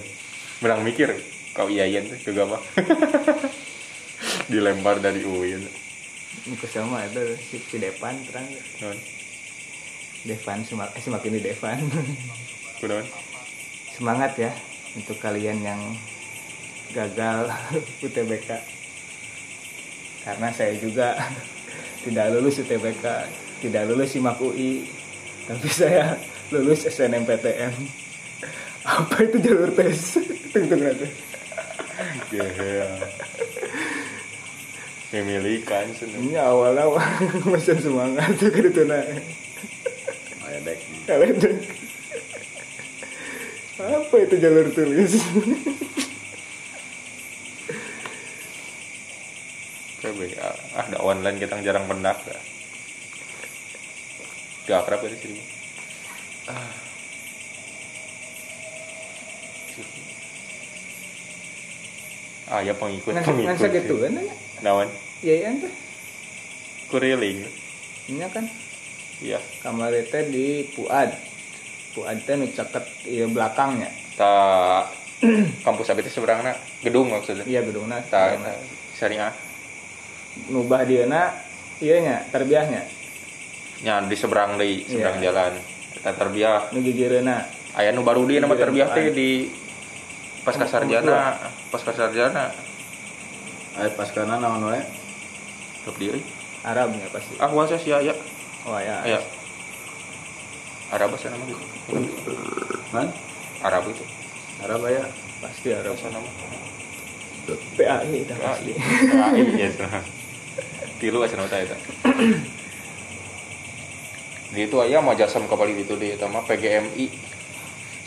menang mikir kau iyayan tuh juga mah. (laughs) Dilempar dari UIN Ini sama itu si, si Devan terang. Non Devan semak, eh, semakin di Devan. (laughs) Kunaon semangat ya untuk kalian yang gagal UTBK karena saya juga tidak lulus UTBK tidak lulus SIMAK UI tapi saya lulus SNMPTN apa itu jalur tes? Tunggu nanti ya memilikan seneng. Ini awal-awal (laughs) masih semangat tuh ke itu nah Aya dek kalian apa itu jalur tulis? PB ah, ada online kita jarang pendak ya. Gak akrab dari sini. Ah. Ah, ya pengikut ngan pengikut. ngan gitu kan ya Nawan, iya iya tuh kuriling. ini kan Iya, kamar itu di Puad Puad teh nu caket ieu belakangnya ta (clears throat) kampus abi teh seberangna gedung maksudnya. iya gedungna Ta syariah. nubah dieuna ieu nya terbiahnya Nya di seberang deui, seberang Iya. jalan. Eta terbiah. nu gigireuna Aya nu baru di nama terbiah teh di pasca sarjana, pasca sarjana. Aya pas kana naon wae Top diri. Arabnya pasti Ah, wasa sih ya. oh ya Ayo. Arab bahasa nama gitu. Man Arab itu. Arab aya pasti Arab Bahasa nama. PAI dah Ah, pasti iya. Ah, iya. sah. Tilu bahasa nama itu. (coughs) Di itu aya mah jasam kapal itu di itu mah PGMI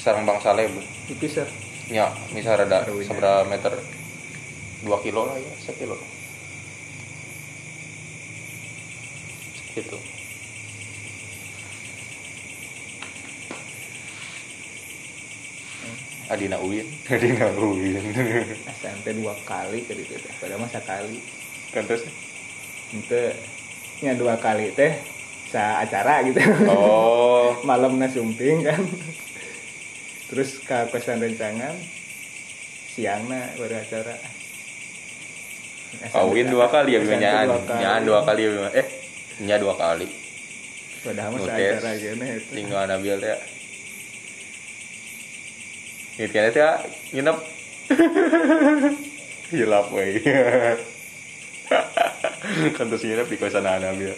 sarang bangsa leb. itu sir Nya, misal ada Arwina. seberapa meter? 2 kilo lah ya, sekilo. Gitu. Adina Uin, (laughs) Adina Uin. SMP dua kali ke itu teh padahal masa kali kan terus itu nya dua kali teh sa acara gitu. Oh. (laughs) Malamnya sumping kan. Terus ke kosan rencangan siangnya baru acara. Kawin dua kali ya SMT bima. nyaan dua kali. nyaan dua kali ya eh nya dua kali. Padahal mah Nutes. acara gini itu. Tinggal Nabil teh Ingat kan teh nginep. (laughs) Hilap wey (laughs) kan terus nginep di kosan Nabil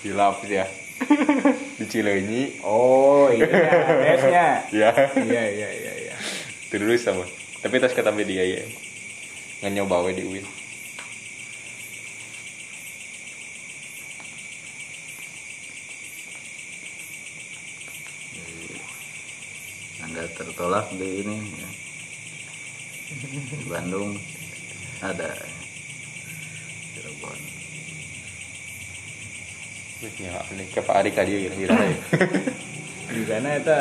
hilap ya? (laughs) Di Cileunyi oh iya. Tesnya ya iya iya iya iya. Terus sama tapi tas kata dia ya nggak nyoba we di UIN. Anda tertolak di ini ya. di Bandung. Ada. Cirebon ini ke Pak Ari ya ya di sana itu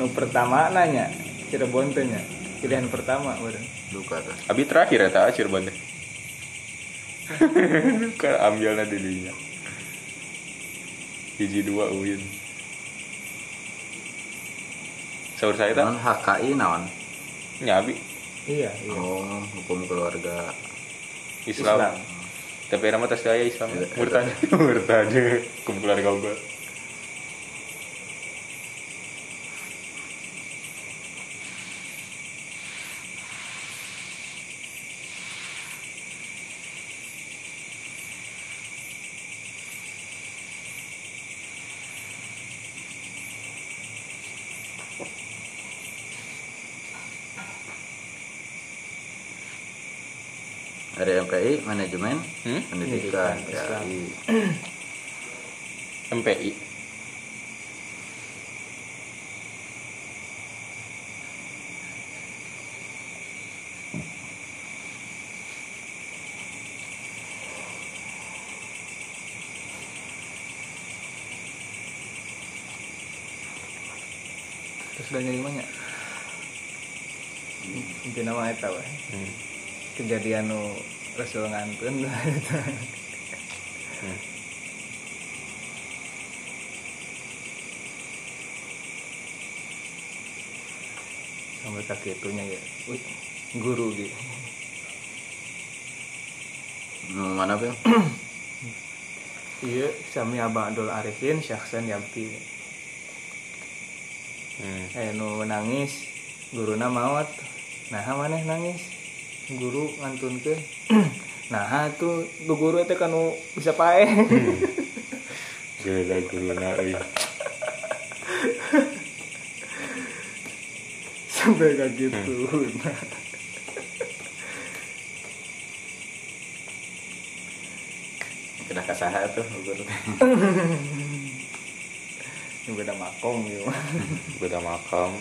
nu pertama nanya Cirebon tuh nya pilihan pertama baru duka tuh. Abi terakhir ya tak Cirebon teh (laughs) kan ambilnya dirinya hiji dua UIN. Sahur saya tak non HKI naon? Nyabi iya iya. Oh hukum keluarga Islam, Islam. Tapi nama tas saya Islam. Murtad murtad kumpulan keluarga gue dari MPI manajemen Hmm? pendidikan ya (clears throat) MPI terus udah nyari mana itu nama eta Hmm. kejadian nu Rasul ngantun (laughs) sampai kaki itunya ya. Wih guru gitu. Hmm, mana Bang? iya sami Abdul Arifin Syahsan Yabti. Hmm. eh nu nangis guruna maut. Nah maneh nangis? Guru ngantun ke (clears throat) nah tuh du guru itu kan bisa pae Gila guruna euy. sampai kayak gitu (laughs) Kena kasaha tuh guru. (laughs) ini beda makong gitu Beda makam.